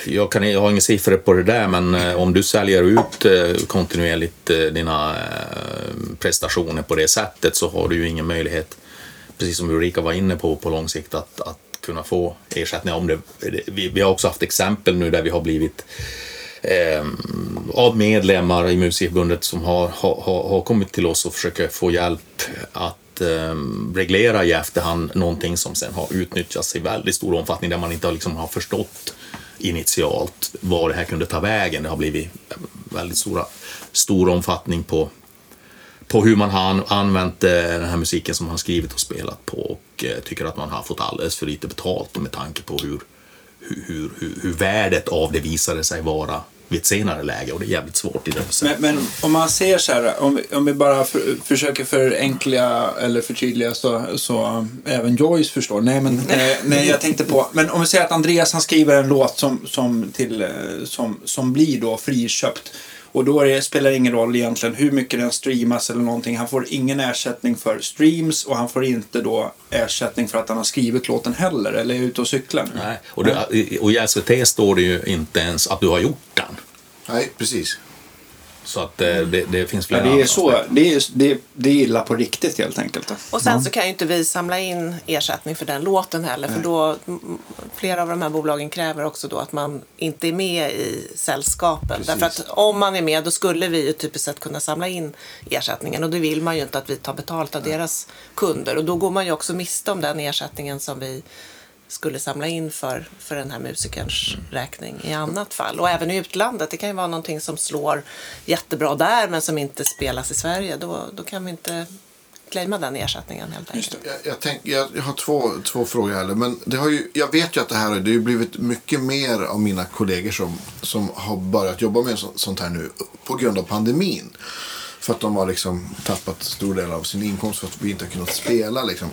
S4: jag, kan, jag har inga siffror på det där, men eh, om du säljer ut eh, kontinuerligt dina prestationer på det sättet så har du ju ingen möjlighet, precis som Ulrika var inne på, på lång sikt att, att kunna få ersättning. Om det, vi, vi har också haft exempel nu där vi har blivit eh, av medlemmar i Musikförbundet som har, har, har har kommit till oss och försöker få hjälp att eh, reglera i efterhand någonting som sen har utnyttjats i väldigt stor omfattning där man inte har, liksom, har förstått initialt var det här kunde ta vägen. Det har blivit eh, väldigt stora, stor omfattning på på hur man har använt eh, den här musiken som man har skrivit och spelat på och eh, tycker att man har fått alldeles för lite betalt med tanke på hur, hur, hur, hur värdet av det visade sig vara vid ett senare läge och det är jävligt svårt i det. Så.
S1: Men, men om man ser så här, om vi, om vi bara för, försöker förenkla eller förtydliga så, så även Joyce förstår. Nej, men eh, nej, jag tänkte på, men om vi säger att Andreas han skriver en låt som, som, till, eh, som, som blir då friköpt. Och då är det, spelar det ingen roll egentligen hur mycket den streamas eller någonting. Han får ingen ersättning för streams och han får inte då ersättning för att han har skrivit låten heller eller är ute och cyklar.
S4: Nej. Och, det, och i SVT står det ju inte ens att du har gjort den.
S2: Nej, precis.
S4: Så att eh, det, det finns
S1: Ja,
S4: flera
S1: det är så, det är, det, det är illa på riktigt helt enkelt.
S3: Och sen så kan ju inte vi samla in ersättning för den låten heller. För då, flera av de här bolagen kräver också då att man inte är med i sällskapen. Därför att om man är med då skulle vi ju typiskt sett kunna samla in ersättningen. Och det vill man ju inte att vi tar betalt av deras kunder. Och då går man ju också miste om den ersättningen som vi skulle samla in för, för den här musikerns räkning i annat fall. Och även i utlandet. Det kan ju vara någonting som slår jättebra där men som inte spelas i Sverige. Då, då kan vi inte claima den ersättningen helt enkelt.
S2: Jag, jag, tänk, jag, jag har två, två frågor här. Men det har ju, jag vet ju att det här har det har blivit mycket mer av mina kollegor som, som har börjat jobba med så, sånt här nu på grund av pandemin. För att de har liksom tappat stor del av sin inkomst för att vi inte har kunnat spela. Liksom.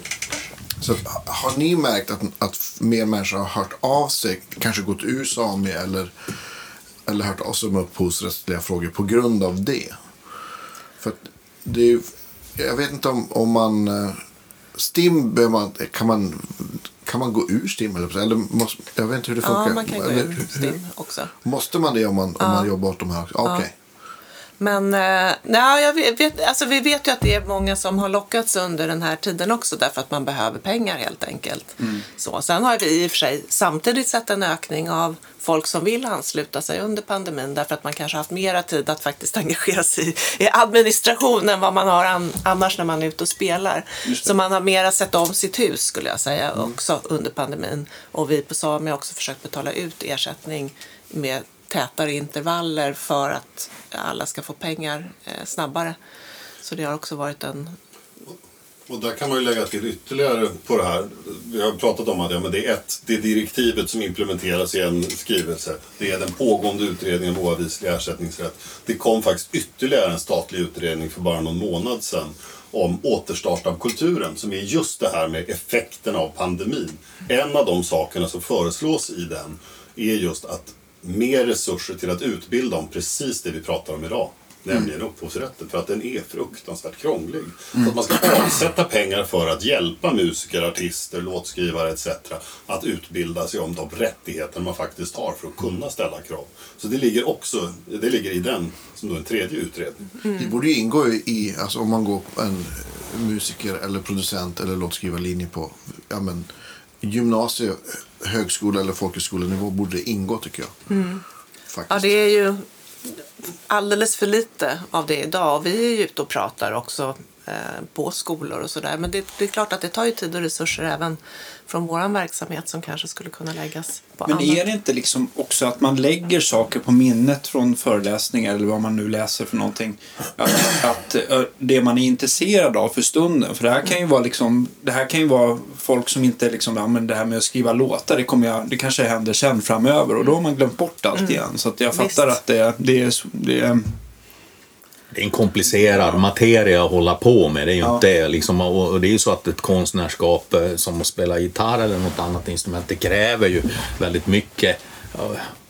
S2: Så att, har ni märkt att, att mer människor har hört av sig, kanske gått ur Sami eller, eller hört av sig med upphovsrättsliga frågor på grund av det? För det är jag vet inte om, om man... eh, Stim, man, kan, man, kan man gå ur Stim? Eller, eller måste, jag vet inte hur det funkar.
S3: Ja, man kan gå
S2: Eller
S3: ur STIM också.
S2: Måste man det om man, om man jobbar åt de här? Okej.
S3: Men eh, nej, jag vet, alltså vi vet ju att det är många som har lockats under den här tiden också därför att man behöver pengar helt enkelt. Så, sen har vi i och för sig samtidigt sett en ökning av folk som vill ansluta sig under pandemin därför att man kanske haft mera tid att faktiskt engagera sig i, i administration än vad man har an, annars när man är ute och spelar. Så man har mera sett om sitt hus skulle jag säga också under pandemin. Och vi på Sami har också försökt betala ut ersättning med tätare intervaller för att alla ska få pengar eh, snabbare. Så det har också varit en...
S5: Och där kan man ju lägga till ytterligare på det här. Vi har pratat om att ja, men det är ett, det är direktivet som implementeras i en skrivelse. Det är den pågående utredningen om oavvislig ersättningsrätt. Det kom faktiskt ytterligare en statlig utredning för bara någon månad sedan om återstart av kulturen som är just det här med effekterna av pandemin. En av de sakerna som föreslås i den är just att mer resurser till att utbilda om precis det vi pratar om idag. Nämligen upphovsrätten. För att den är fruktansvärt krånglig. Så att man ska avsätta pengar för att hjälpa musiker, artister, låtskrivare etc. att utbilda sig om de rättigheter man faktiskt har för att kunna ställa krav. Så det ligger också det ligger i den som då en tredje utredning.
S2: Det borde ingå i, alltså om man går på en musiker eller producent eller låtskrivarlinje på ja, men, gymnasie, högskola eller folkhögskolenivå borde ingå tycker jag. Faktiskt.
S3: Ja, det är ju alldeles för lite av det idag. Vi är ju ute och pratar också på skolor och sådär. Men det, det är klart att det tar ju tid och resurser även från vår verksamhet som kanske skulle kunna läggas på
S1: Men
S3: annat.
S1: är det inte liksom också att man lägger saker på minnet från föreläsningar eller vad man nu läser för någonting? Att, att eh, det man är intresserad av för stunden. För det här kan ju vara liksom, det här kan ju vara folk som inte liksom, ja men det här med att skriva låtar, det, kommer jag, det kanske händer sen framöver och då har man glömt bort allt igen. Så jag
S3: Visst.
S1: fattar att det, det är, det är
S4: Det är en komplicerad materia att hålla på med. Det är ju
S1: Ja.
S4: inte. Liksom, och och det är ju så att ett konstnärskap eh, som att spela gitarr eller något annat instrument, det kräver ju väldigt mycket eh,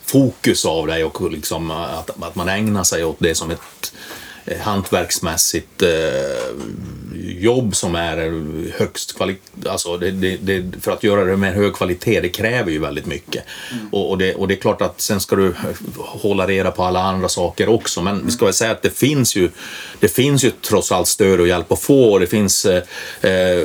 S4: fokus av dig och liksom eh, att, att man ägnar sig åt det som ett eh, hantverksmässigt eh, jobb som är högst kvalitet. Alltså det, det, det, för att göra det med hög kvalitet, det kräver ju väldigt mycket. Och, och, det, och det är klart att sen ska du hålla reda på alla andra saker också. Men vi ska väl säga att det finns ju, det finns ju trots allt stöd och hjälp att få. Det finns eh, eh,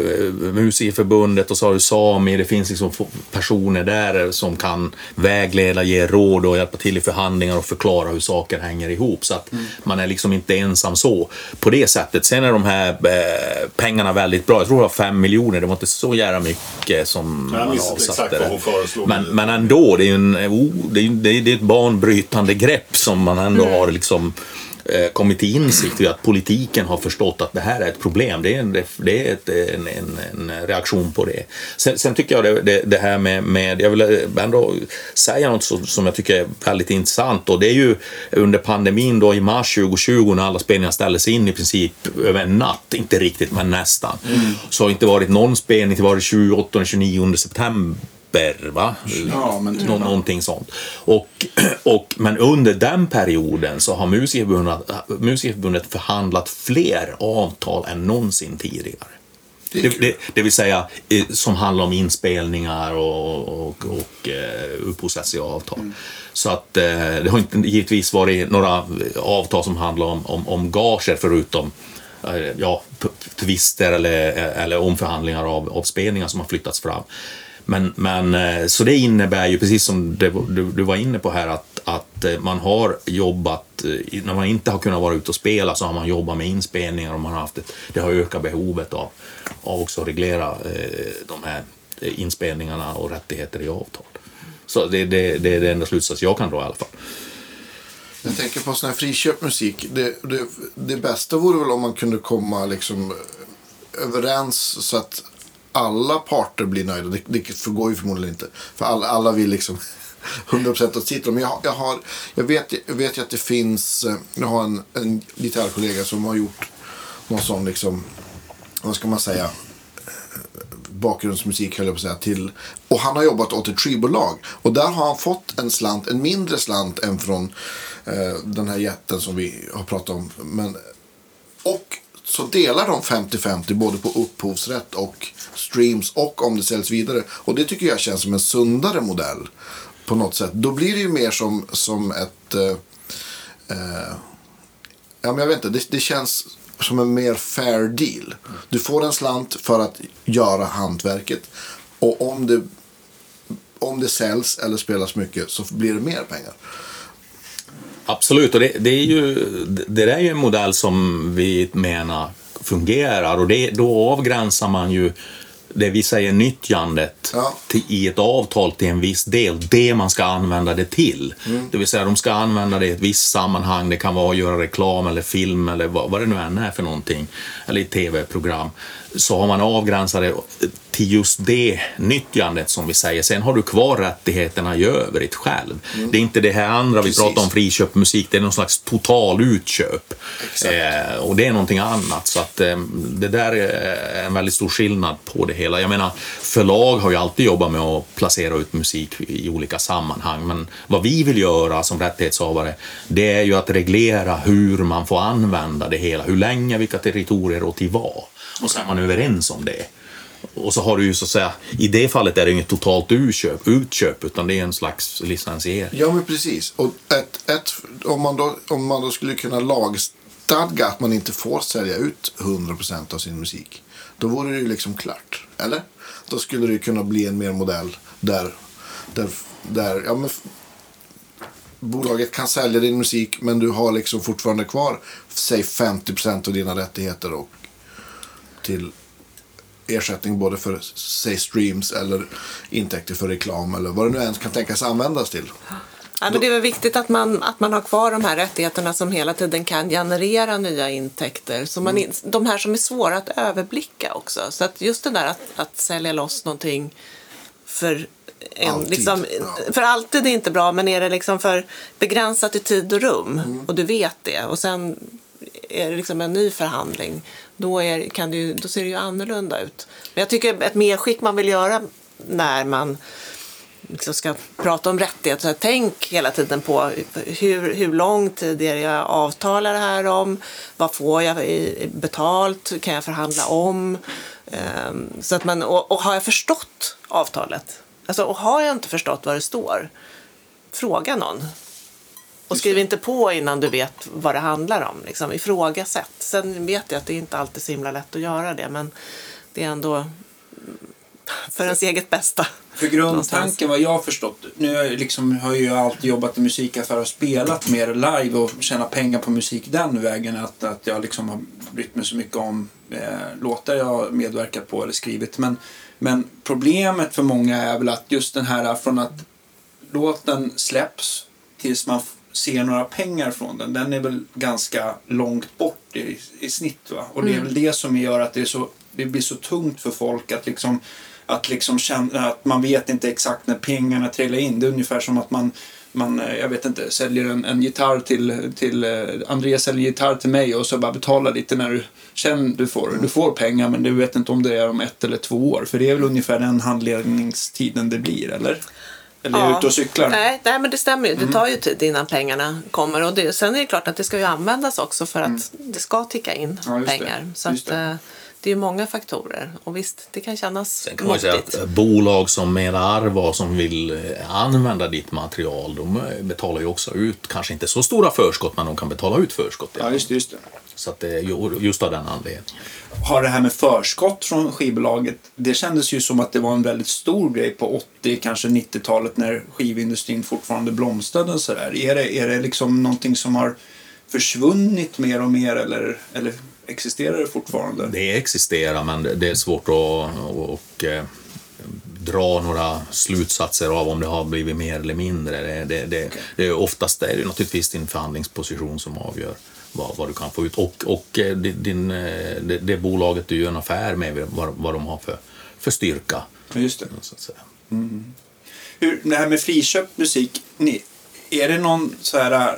S4: Musikerförbundet och så har du Sami. Det finns liksom personer där som kan vägleda, ge råd och hjälpa till i förhandlingar och förklara hur saker hänger ihop. Så att man är liksom inte ensam så på det sättet. Sen är de här eh, pengarna väldigt bra. Jag tror det var fem miljoner. Det var inte så jävla mycket som
S5: Jag
S4: man avsatte.
S5: vad hon föreslog.
S4: Men, men ändå, det är, ju en, oh, det, är, det, är, ett banbrytande grepp som man ändå har liksom kommit till insikt vid att politiken har förstått att det här är ett problem. Det är en, det är ett, en, en, en reaktion på det. Sen, sen tycker jag det, det, det här med, med, jag vill ändå säga något som, som jag tycker är väldigt intressant och det är ju under pandemin då i mars 2020 när alla spelningar ställdes in i princip över en natt, inte riktigt men nästan, så har inte varit någon spelning till var 28 och 29 september Va?
S1: Ja, men.
S4: Nå- någonting sånt. Och, och, men under den perioden så har Musikerförbundet, Musikerförbundet förhandlat fler avtal än någonsin tidigare.
S2: Det
S4: Det, det, vill säga eh, som handlar om inspelningar och, och, och eh, upphovsrättsliga avtal. Så att eh, det har inte givetvis varit några avtal som handlar om, om, om gager förutom ja, tvister eller, eller omförhandlingar av, av spelningar som har flyttats fram. Men, men, eh, så det innebär ju, precis som du, var inne på här, att, att eh, man har jobbat, eh, när man inte har kunnat vara ute och spela så har man jobbat med inspelningar och man har haft ett, det har ökat behovet av, av också att reglera de här inspelningarna och rättigheter i avtal. Så det, det, det är den enda slutsats jag kan dra i alla fall.
S2: Jag tänker på sån här friköpt musik. Det, det, det bästa vore väl om man kunde komma liksom överens så att alla parter blir nöjda. Det, det går ju förmodligen inte. För alla, alla vill liksom 100% åt sitt. Men jag, jag, har, jag, vet, jag vet ju att det finns, eh, jag har en, en gitarrkollega som har gjort någon sån liksom, vad ska man säga, eh, bakgrundsmusik höll jag på att säga till. Och han har jobbat åt ett skivbolag. Och där har han fått en slant, en mindre slant än från eh, den här jätten som vi har pratat om. Men, och så delar de 50-50 både på upphovsrätt och streams och om det säljs vidare. Och det tycker jag känns som en sundare modell på något sätt. Då blir det ju mer som, som ett... Eh, eh, ja, men jag vet inte, det, det känns som en mer fair deal. Du får en slant för att göra hantverket. Och om det, om det säljs eller spelas mycket så blir det mer pengar.
S4: Absolut, och det, det, är ju, det där är ju en modell som vi menar fungerar och det, då avgränsar man ju det vi säger nyttjandet
S2: Ja.
S4: till, i ett avtal till en viss del, det man ska använda det till. Det vill säga de ska använda det i ett visst sammanhang, det kan vara att göra reklam eller film eller vad, vad det nu än är för någonting, eller i tv-program. Så har man avgränsat det till just det nyttjandet som vi säger. Sen har du kvar rättigheterna i övrigt själv. Det är inte det här andra vi
S2: Precis.
S4: pratar om, friköp musik, det är någon slags total utköp. Eh, och det är någonting annat. Så att eh, det där är en väldigt stor skillnad på det hela. Jag menar, förlag har ju alltid jobbat med att placera ut musik i olika sammanhang. Men vad vi vill göra som rättighetshavare, det är ju att reglera hur man får använda det hela. Hur länge, vilka territorier och till vad. Och så är man överens om det. Och så har du ju så att säga, i det fallet är det inget totalt utköp, utköp utan det är en slags licensiering.
S2: Ja, men precis. Och ett, ett, om, man då, om man då skulle kunna lagstadga att man inte får sälja ut 100% av sin musik. Då vore det ju liksom klart. Eller? Då skulle det ju kunna bli en mer modell där, där, där ja, men, bolaget kan sälja din musik men du har liksom fortfarande kvar säg 50% av dina rättigheter och till ersättning både för säg streams eller intäkter för reklam eller vad det nu ens kan tänkas användas till.
S3: Ja, men det är väl viktigt att man, att man har kvar de här rättigheterna som hela tiden kan generera nya intäkter. Så man, in- De här som är svåra att överblicka också. Så att just det där att, att sälja loss någonting för en,
S2: Alltid,
S3: liksom,
S2: ja.
S3: för alltid är inte bra, men är det liksom för begränsat i tid och rum och du vet det och sen är det liksom en ny förhandling, då, är, kan det då ser det ju annorlunda ut. Men jag tycker ett medskick man vill göra när man liksom ska prata om rättigheter. Så här, tänk hela tiden på hur, hur lång tid är det jag avtalar det här om? Vad får jag betalt? Kan jag förhandla om? Ehm, så att man, och, och har jag förstått avtalet? Alltså, och har jag inte förstått vad det står? Fråga någon. Och skriv inte på innan du vet vad det handlar om. Liksom. Ifrågasätt. Sen vet jag att det inte alltid är så himla lätt att göra det. Men det är ändå för ens eget bästa.
S1: För grundtanken vad jag har förstått, nu har jag liksom, har jag ju alltid jobbat i musikaffär och spelat mer live och tjänat pengar på musik den vägen. Att, att jag liksom har brytt mig så mycket om eh, låtar jag har medverkat på eller skrivit. Men, men problemet för många är väl att just den här från att låten släpps tills man ser några pengar från den, den är väl ganska långt bort i, i snitt. Va? Och det är väl det som gör att det, är så, det blir så tungt för folk att liksom att liksom känna att man vet inte exakt när pengarna trillar in. Det är ungefär som att man, man eh, jag vet inte, säljer en, en gitarr till, till eh, Andreas säljer gitarr till mig och så bara betalar lite när du känner du får, du får pengar men du vet inte om det är om ett eller två år. För det är väl ungefär den handledningstiden det blir, eller? Eller jag ute och cyklar?
S3: Nej, nej, men det stämmer ju.
S1: Mm.
S3: Det tar ju tid innan pengarna kommer. Och det, sen är det klart att det ska ju användas också för att det ska ticka in
S1: Mm. Ja, just det.
S3: pengar. Så
S1: Just
S3: att,
S1: det.
S3: eh, det är ju många faktorer. Och visst, det kan kännas
S4: Sen kan man ju säga att bolag som Medarva och som vill eh, använda ditt material, de eh, betalar ju också ut, kanske inte så stora förskott, men de kan betala ut förskott.
S1: Ja, just just det.
S4: Så att det ju just av den anledningen.
S1: har det här med förskott från skivbolaget, det kändes ju som att det var en väldigt stor grej på 80, kanske 90-talet när skivindustrin fortfarande blomstrade. och Så där. Är, det, är det liksom någonting som har försvunnit mer och mer eller, eller existerar det fortfarande?
S4: Det existerar, men det- det är svårt att och, eh, dra några slutsatser av om det har blivit mer eller mindre. Det, det, det, det är oftast är det naturligtvis din förhandlingsposition som avgör vad, vad du kan få ut. Och, och eh, di- din, eh, det, det bolaget du gör en affär med, vad, vad de har för, för styrka.
S1: Just det.
S4: Så att säga.
S1: Hur, det här med friköpt musik, ni, är det någon så här eh,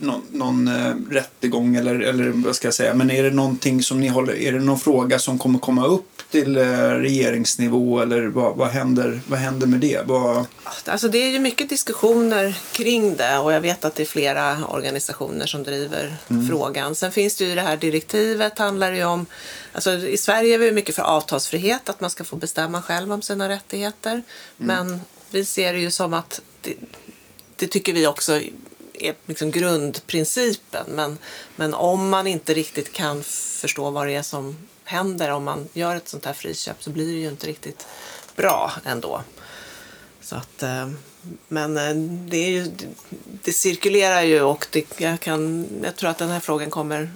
S1: någon, någon eh, rättegång eller, eller vad ska jag säga, men är det någonting som ni håller, är det någon fråga som kommer komma upp till eh, regeringsnivå eller vad, vad, händer, vad händer med det? Vad,
S3: Alltså det är ju mycket diskussioner kring det och jag vet att det är flera organisationer som driver frågan. Sen finns det ju det här direktivet handlar ju om, alltså i Sverige är vi mycket för avtalsfrihet, att man ska få bestämma själv om sina rättigheter. Men vi ser det ju som att det, det tycker vi också är liksom grundprincipen. Men, men om man inte riktigt kan förstå vad det är som händer om man gör ett sånt här friköp så blir det ju inte riktigt bra ändå. Så att, eh, men eh, det, är ju, det cirkulerar ju och det, jag, kan, jag tror att den här frågan kommer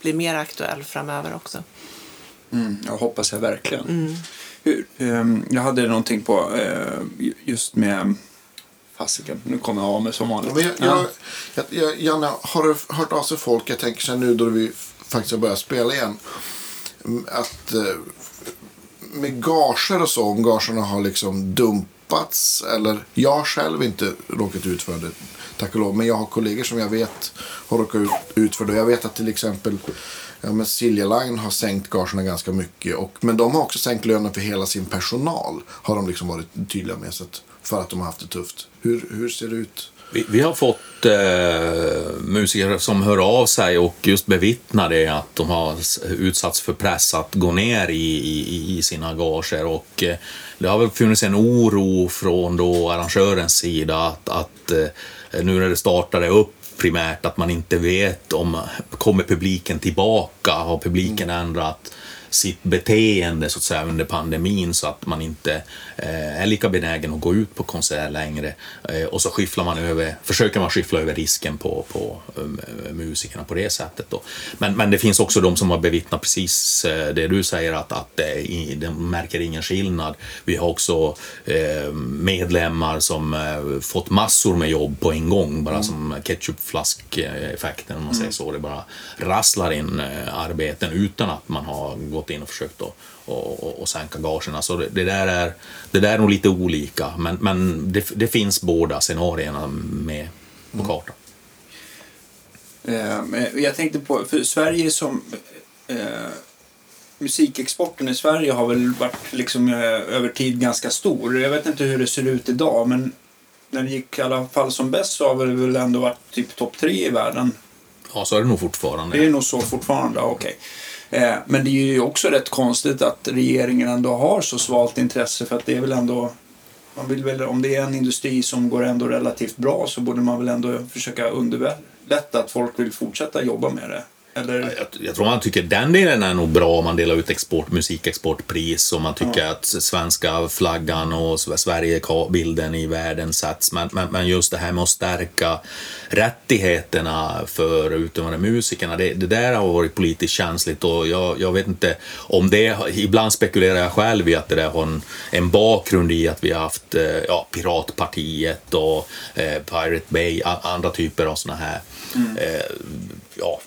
S3: bli mer aktuell framöver också.
S1: Mm, jag hoppas jag verkligen. Hur, ehm, jag hade någonting på eh, just med fasiken, nu kommer jag av mig som vanligt.
S2: Men jag, jag, jag, jag, Janne, har du hört av sig folk, jag tänker så nu då vi faktiskt har börjat spela igen, mm, att eh, med gager och så, om gagerna har liksom dumpats, eller jag har själv inte råkat ut för det, tack och lov, men jag har kollegor som jag vet har råkat ut, ut för det. Jag vet att till exempel Ja, men Silja Line har sänkt gagerna ganska mycket. Och, men de har också sänkt lönen för hela sin personal. Har de liksom varit tydliga med. Så att, för att de har haft det tufft. Hur, hur ser det ut?
S4: Vi, vi har fått eh, musiker som hör av sig och just bevittnar det att de har utsatts för press att gå ner i, i, i sina gager. Och, eh, det har väl funnits en oro från då arrangörens sida att, att eh, nu när det startade upp primärt att man inte vet om kommer publiken tillbaka, har publiken ändrat sitt beteende så att säga under pandemin så att man inte eh, är lika benägen att gå ut på konsert längre. Eh, och så skyfflar man över, försöker man skyffla över risken på, på um, musikerna på det sättet. Då. Men, men det finns också de som har bevittnat precis eh, det du säger att, att i- de märker ingen skillnad. Vi har också eh, medlemmar som eh, fått massor med jobb på en gång, bara som ketchupflask-effekten om man säger så. Det bara rasslar in arbeten utan att man har gått in och försökt att och, och, och sänka gagerna. Så det, det, där är, det där är nog lite olika, men, men det, det finns båda scenarierna med på kartan.
S1: Eh, men jag tänkte på, för Sverige som... Eh, musikexporten i Sverige har väl varit liksom eh, över tid ganska stor. Jag vet inte hur det ser ut idag men när det gick i alla fall som bäst så har det väl ändå varit typ topp tre i världen.
S4: Ja, så är det nog fortfarande.
S1: Det är nog så fortfarande, okej. Eh, men det är ju också rätt konstigt att regeringen ändå har så svalt intresse för att det är väl ändå man vill väl, om det är en industri som går ändå relativt bra så borde man väl ändå försöka underlätta att folk vill fortsätta jobba med det. Eller?
S4: Jag, jag tror man tycker den delen är nog bra om man delar ut export, musikexportpris och man tycker att svenska flaggan och Sverige-bilden i världen sätts. Men, men, men just det här med att stärka rättigheterna för utövande musikerna, det, det där har varit politiskt känsligt och jag, jag vet inte om det, ibland spekulerar jag själv i att det där har en, en bakgrund i att vi har haft eh, ja, Piratpartiet och eh, Pirate Bay, andra typer av såna här eh, ja,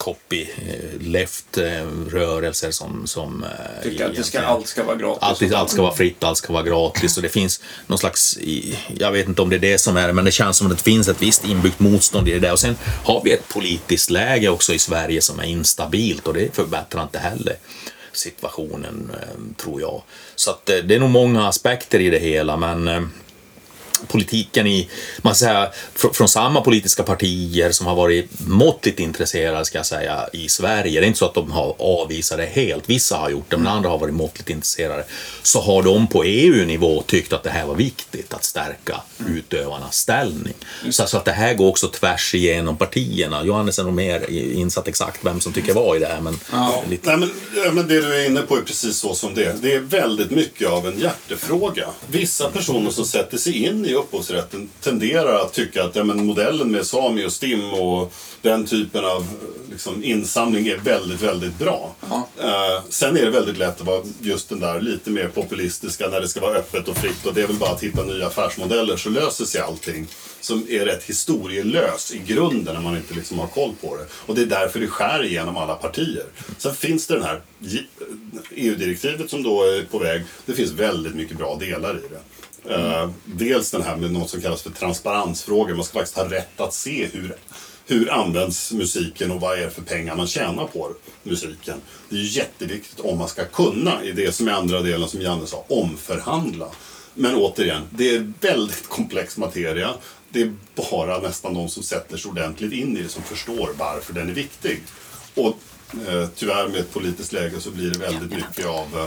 S4: copy-left-rörelser som... som eh,
S1: Tycker att det ska, allt ska vara gratis.
S4: Allt, allt ska vara fritt, allt ska vara gratis och det finns någon slags, jag vet inte om det är det som är men det känns som att det finns ett visst inbyggt motstånd i det där. Och sen har vi ett politiskt läge också i Sverige som är instabilt och det förbättrar inte heller situationen, eh, tror jag. Så att eh, det är nog många aspekter i det hela, men eh, politiken i, man fr- från samma politiska partier som har varit måttligt intresserade ska jag säga, i Sverige. Det är inte så att de har avvisat det helt, vissa har gjort det, men andra har varit måttligt intresserade. Så har de på EU-nivå tyckt att det här var viktigt, att stärka utövarnas ställning. Så, så att det här går också tvärs igenom partierna. Johannes är nog mer insatt exakt vem som tycker vad i det här, men lite
S5: Nej, men, ja, men det du är inne på är precis så som det är. Det är väldigt mycket av en hjärtefråga. Vissa personer som sätter sig in i upphovsrätten tenderar att tycka att ja, men modellen med Sami och STIM och den typen av liksom, insamling är väldigt, väldigt bra. Eh, sen är det väldigt lätt att vara just den där lite mer populistiska när det ska vara öppet och fritt och det är väl bara att hitta nya affärsmodeller så löser sig allting. Som är rätt historielös i grunden när man inte liksom har koll på det. Och det är därför det skär igenom alla partier. Sen finns det den här EU-direktivet som då är på väg. Det finns väldigt mycket bra delar i det. Eh, dels den här med något som kallas för transparensfrågor. Man ska faktiskt ha rätt att se hur, hur används musiken och vad är det för pengar man tjänar på musiken. Det är ju jätteviktigt om man ska kunna, i det som är andra delen som Janne sa, omförhandla. Men återigen, det är väldigt komplex materia. Det är bara nästan de som sätter sig ordentligt in i det som förstår varför den är viktig. Och eh, tyvärr med ett politiskt läge så blir det väldigt mycket av eh,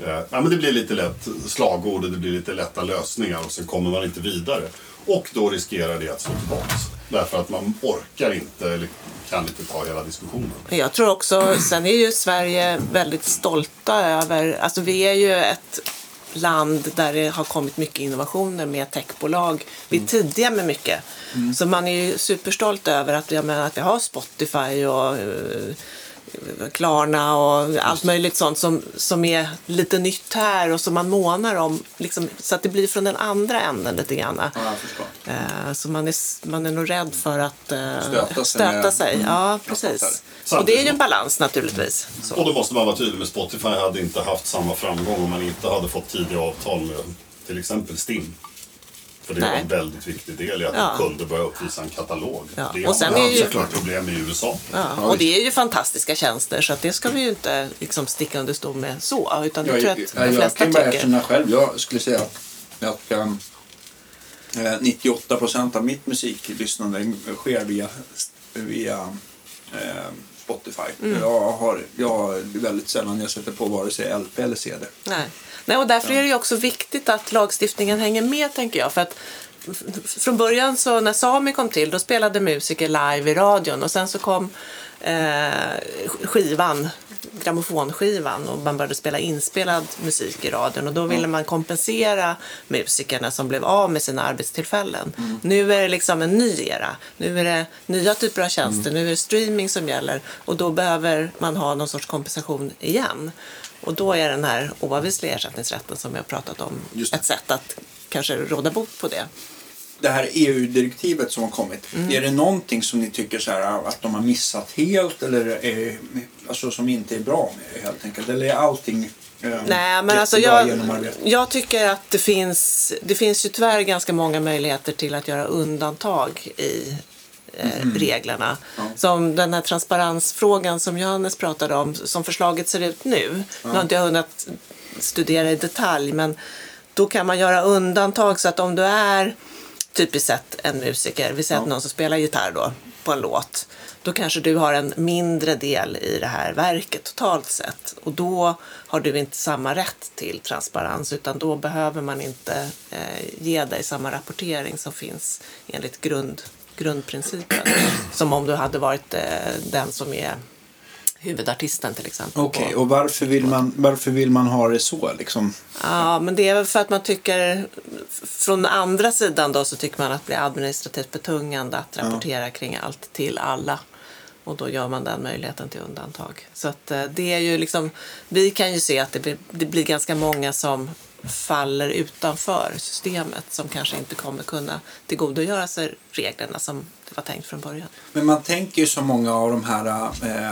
S5: eh, ja, men det blir lite lätt slagord och det blir lite lätta lösningar och sen kommer man inte vidare. Och då riskerar det att slå tillbaks. Därför att man orkar inte eller kan inte ta hela diskussionen.
S3: Jag tror också, sen är ju Sverige väldigt stolta över, alltså vi är ju ett land där det har kommit mycket innovationer med techbolag. Vi är tidiga med mycket. Så man är ju superstolt över att, jag menar, att vi har Spotify och eh, Klarna och allt möjligt sånt som, som är lite nytt här och som man månar om. Liksom, så att det blir från den andra änden lite grann.
S1: Ja.
S3: Eh, Så man är, man är nog rädd för att eh,
S1: Stöta sig
S3: stöta
S1: med-
S3: sig.
S1: Mm.
S3: Ja, precis. Och det är ju en balans naturligtvis. Så.
S5: Och då måste man vara tydlig med Spotify hade inte haft samma framgång om man inte hade fått tidiga avtal med till exempel Stim. För det var en väldigt viktig del i att
S3: Ja.
S5: man kunde börja uppvisa en katalog.
S3: Ja.
S5: Det
S3: Och
S5: har
S3: sen är ju-
S5: såklart problem i USA.
S3: Ja, och det är ju fantastiska tjänster så att det ska vi ju inte liksom sticka under stol med så. Utan det
S1: Jag,
S3: tror jag
S1: jag,
S3: att de
S1: jag,
S3: flesta
S1: kan bara
S3: tycker.
S1: erkänna själv. Jag skulle säga att um, eh, 98 procent av mitt musiklyssnande sker via, via eh, Spotify.
S3: Mm.
S1: Jag, har, jag väldigt sällan jag sätter på vare sig LP eller CD.
S3: Nej. Nej, och därför är det också viktigt att lagstiftningen hänger med, tänker jag. För att från början så när Sami kom till, då spelade musiker live i radion och sen så kom eh, skivan, grammofonskivan och man började spela inspelad musik i radion och då ville man kompensera musikerna som blev av med sina arbetstillfällen. Nu är det liksom en ny era. Nu är det nya typer av tjänster, nu är det streaming som gäller och då behöver man ha någon sorts kompensation igen. Och då är den här oavvisliga ersättningsrätten som vi har pratat om ett sätt att kanske råda bot på det.
S1: Det här EU-direktivet som har kommit.
S3: Mm.
S1: Är det någonting som ni tycker så här, att de har missat helt eller är, alltså, som inte är bra med helt enkelt? Eller är allting eh,
S3: Nej, men alltså jag, jag tycker att det finns, det finns ju tyvärr ganska många möjligheter till att göra undantag i eh, reglerna. Som den här transparensfrågan som Johannes pratade om, som förslaget ser ut nu. Nu har inte jag hunnit studera i detalj, men då kan man göra undantag så att om du är typiskt sett en musiker, vi säger att någon som spelar gitarr då på en låt, då kanske du har en mindre del i det här verket totalt sett. Och då har du inte samma rätt till transparens utan då behöver man inte eh, ge dig samma rapportering som finns enligt grundprincipen. som om du hade varit eh, den som är huvudartisten till exempel.
S1: Okej,
S3: på-
S1: och varför vill, man, varför vill man ha det så? Liksom?
S3: Ja, men det är väl för att man tycker, från andra sidan då så tycker man att det blir administrativt betungande att rapportera kring allt till alla. Och då gör man den möjligheten till undantag. Så att eh, det är ju liksom, vi kan ju se att det blir, det blir ganska många som faller utanför systemet som kanske inte kommer kunna tillgodogöra sig reglerna som det var tänkt från början.
S1: Men man tänker ju så många av de här, eh,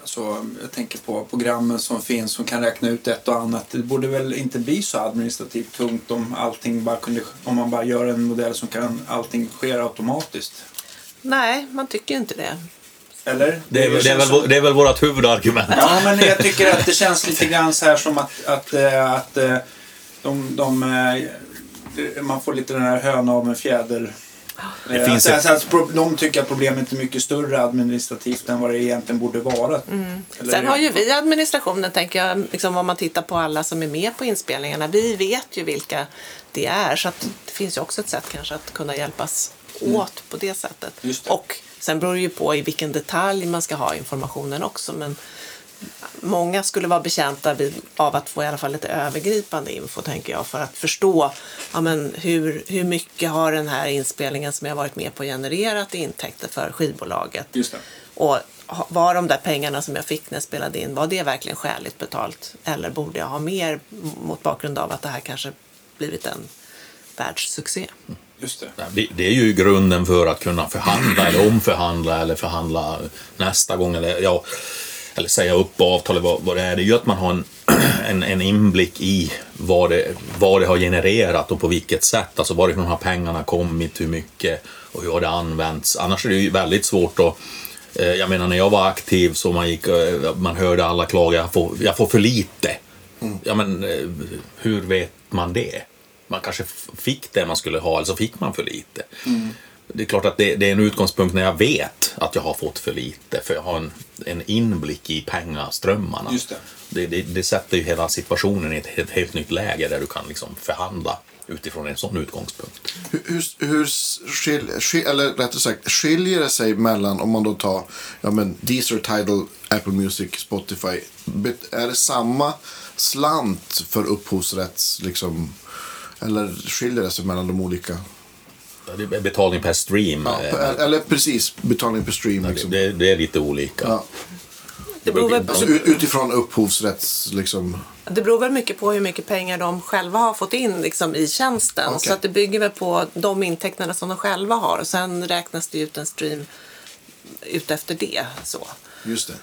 S1: alltså, jag tänker på programmen som finns som kan räkna ut ett och annat. Det borde väl inte bli så administrativt tungt om allting bara kunde, om man bara gör en modell som kan allting sker automatiskt.
S3: Nej, man tycker ju inte det.
S1: Eller?
S4: Det är, väl- det, är väl,
S1: som-
S4: det är väl vårt huvudargument.
S1: Ja, men jag tycker att det känns lite grann så här som att, att, eh, att eh, de, de, eh, man får lite den här höna av en fjäder.
S4: Det
S1: Eh,
S4: finns
S1: att,
S4: ett-
S1: de tycker att problemet är mycket större administrativt än vad det egentligen borde vara. Eller-
S3: Sen har ju vi administrationen, tänker jag, liksom om man tittar på alla som är med på inspelningarna. Vi vet ju vilka det är, så det finns ju också ett sätt kanske att kunna hjälpas åt på det sättet.
S1: Det.
S3: Och sen beror det ju på i vilken detalj man ska ha informationen också. Men många skulle vara betjänta av att få i alla fall lite övergripande info, tänker jag, för att förstå ja, men hur, hur mycket har den här inspelningen som jag varit med på genererat i intäkter för skivbolaget.
S1: Just det.
S3: Och var de där pengarna som jag fick när jag spelade in, var det verkligen skäligt betalt? Eller borde jag ha mer mot bakgrund av att det här kanske blivit en världssuccé?
S1: Just Det,
S4: det är ju grunden för att kunna förhandla eller omförhandla eller förhandla nästa gång eller, ja, eller säga upp avtal eller vad, vad det är. Det är ju att man har en, en, en inblick i vad det, vad det har genererat och på vilket sätt. Alltså varifrån har pengarna kommit, hur mycket och hur har det använts. Annars är det ju väldigt svårt att eh, jag menar när jag var aktiv så man, gick, eh, man hörde alla klaga, jag får, jag får för lite. Ja men eh, hur vet man det? Man kanske fick det man skulle ha eller så fick man för lite. Det är klart att det, det är en utgångspunkt när jag vet att jag har fått för lite för jag har en, en inblick i pengaströmmarna.
S1: Just det.
S4: Det, det, sätter ju hela situationen i ett helt, helt nytt läge där du kan liksom förhandla utifrån en sån utgångspunkt.
S2: Hur, hur, hur skil, skil, eller rättare sagt, skiljer det sig mellan om man då tar ja, men Deezer, Tidal, Apple Music, Spotify. Är det samma slant för upphovsrätts liksom, eller skiljer det sig mellan de olika?
S4: Betalning per stream.
S2: Ja,
S4: eh,
S2: eller precis, betalning per stream. Liksom.
S4: det, det är lite olika.
S2: Ja.
S3: Det beror, väl,
S2: Alltså, ut- utifrån upphovsrätts... Liksom,
S3: det beror väl mycket på hur mycket pengar de själva har fått in liksom, i tjänsten.
S2: Okej.
S3: Så att det bygger väl på de intäkterna som de själva har. Och sen räknas det ut en stream ut efter det. Så,
S2: just det.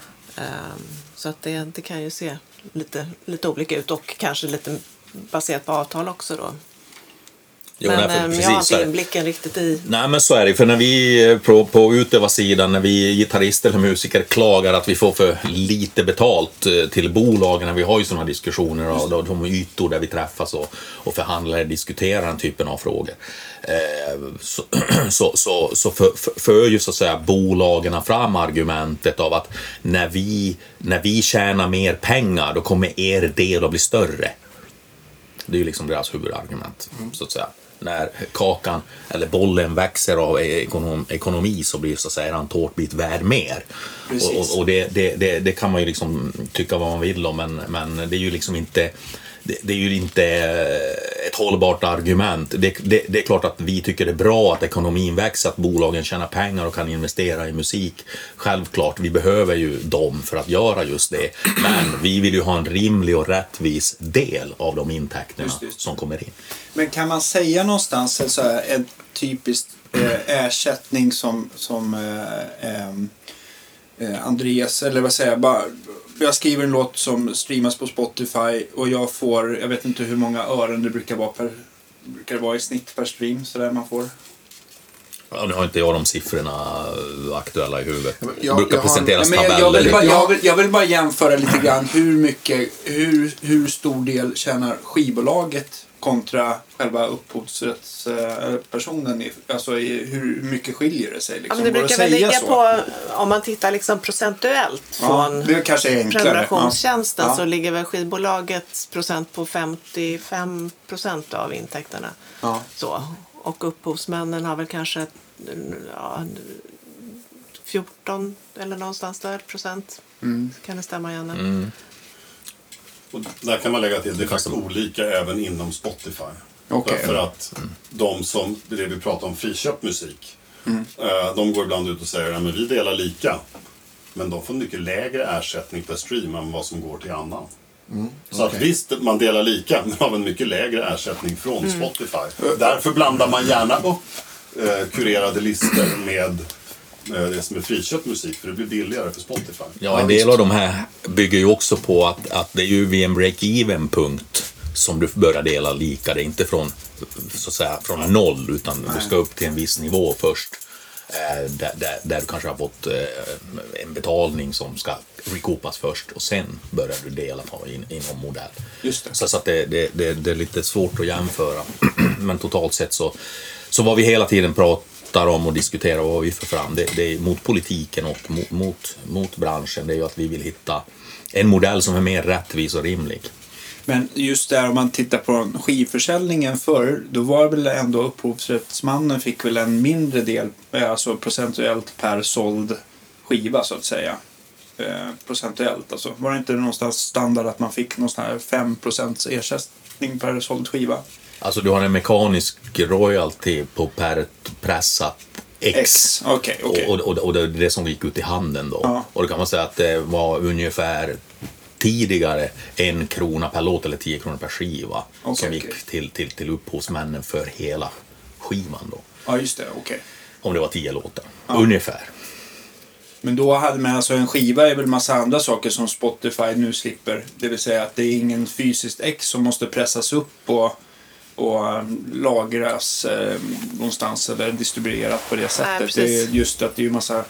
S3: Ehm, så att det, det kan ju se lite, lite olika ut och kanske lite baserat på avtal också då.
S4: Jo,
S3: Men
S4: nej,
S3: ehm,
S4: precis
S3: jag har inte inblicken riktigt i
S4: Nej men så är det för när vi eh, på, på utövarsidan, när vi gitarrister eller musiker klagar att vi får för lite betalt eh, till bolagen, när vi har ju sådana diskussioner och de, de ytor där vi träffas och, och förhandlar och diskuterar den typen av frågor. Eh, så så, så, så för, för ju så att säga bolagen fram argumentet av att när vi, när vi tjänar mer pengar då kommer er del att bli större. Det är ju liksom deras huvudargument, så att säga. När kakan, eller bollen växer av ekonom, ekonomi så blir så att säga en tårtbit värd mer.
S1: Precis.
S4: Och, och, och det, det, det, det kan man ju liksom tycka vad man vill om, men, men det är ju liksom inte det, det är ju inte eh, ett hållbart argument. Det, det, det är klart att vi tycker det är bra att ekonomin växer, att bolagen tjänar pengar och kan investera i musik. Självklart, vi behöver ju dem för att göra just det. Men vi vill ju ha en rimlig och rättvis del av de intäkterna
S1: Just just
S4: som kommer in.
S1: Men kan man säga någonstans så här, en typisk eh, ersättning som, som eh, ehm, eh, Andreas, eller vad säger jag, bara, jag skriver en låt som streamas på Spotify och jag får, jag vet inte hur många ören det brukar vara per brukar det vara i snitt per stream sådär man får?
S4: Ja, nu har inte jag de siffrorna aktuella i huvudet.
S2: men
S4: Det
S2: jag-
S4: brukar
S2: jag har-
S4: presenteras
S1: Nej, men jag, jag,
S4: tabeller.
S1: vill bara, jag, vill, jag vill bara jämföra lite grann hur mycket, hur, hur stor del tjänar skivbolaget kontra själva upphovsrättspersonen. Alltså i, hur mycket skiljer det sig?
S3: Ja,
S1: Liksom?
S3: men det brukar väl ligga
S1: så?
S3: på, om man tittar liksom procentuellt
S1: Ja,
S3: från
S1: det kanske är enklare.
S3: prenumerationstjänsten
S1: Ja.
S3: så ligger väl skivbolagets procent på 55 procent av intäkterna.
S1: Ja.
S3: Så. Och upphovsmännen har väl kanske ja, 14 eller någonstans där procent. Kan det stämma igen?
S5: Och där kan man lägga till, det är faktiskt olika även inom Spotify.
S1: Okej.
S5: Därför att de som, det vi pratar om, friköpt musik. eh, De går ibland ut och säger att vi delar lika. Men de får mycket lägre ersättning per stream än vad som går till annan. Så att visst, man delar lika, men av en mycket lägre ersättning från Spotify. Därför blandar man gärna upp eh, kurerade listor med det som är friköpt musik, för det blir billigare för Spotify.
S4: Ja, en del av de här bygger ju också på att, att det är ju vid en break-even punkt som du börjar dela lika. Det är inte från, så att säga, från noll, utan du ska upp till en viss nivå först. Eh, där, där, där du kanske har fått eh, en betalning som ska recoupas först och sen börjar du dela på in, inom modell.
S1: Just det.
S4: Så, så att det, det, det, det är lite svårt att jämföra. Men totalt sett så, så vad vi hela tiden pratar om och diskuterar och vad vi för fram, det, det är mot politiken och mot, mot, mot branschen, det är ju att vi vill hitta en modell som är mer rättvis och rimlig.
S1: Men just där om man tittar på skivförsäljningen förr, då var det väl ändå upphovsrättsmannen fick väl en mindre del, eh, alltså procentuellt per såld skiva så att säga. Eh, procentuellt alltså. Var det inte någonstans standard att man fick någon sån här 5 ersättning per såld skiva?
S4: Alltså du har en mekanisk royalty på per pressat X.
S1: X, okej, okej.
S4: Och, och, och det är det som gick ut i handeln då.
S1: Ja.
S4: Och då kan man säga att det var ungefär tidigare en krona per låt eller tio kronor per skiva
S1: Okej,
S4: som gick
S1: okej.
S4: till, till, till upphovsmännen för hela skivan då.
S1: Ja, just det, okej.
S4: Om det var tio låtar. Ungefär.
S1: Men då hade man alltså en skiva är väl massa andra saker som Spotify nu slipper. Det vill säga att det är ingen fysiskt ex som måste pressas upp och, och lagras eh, någonstans eller distribuerat på det sättet.
S3: precis.
S1: det är just att det är ju massa,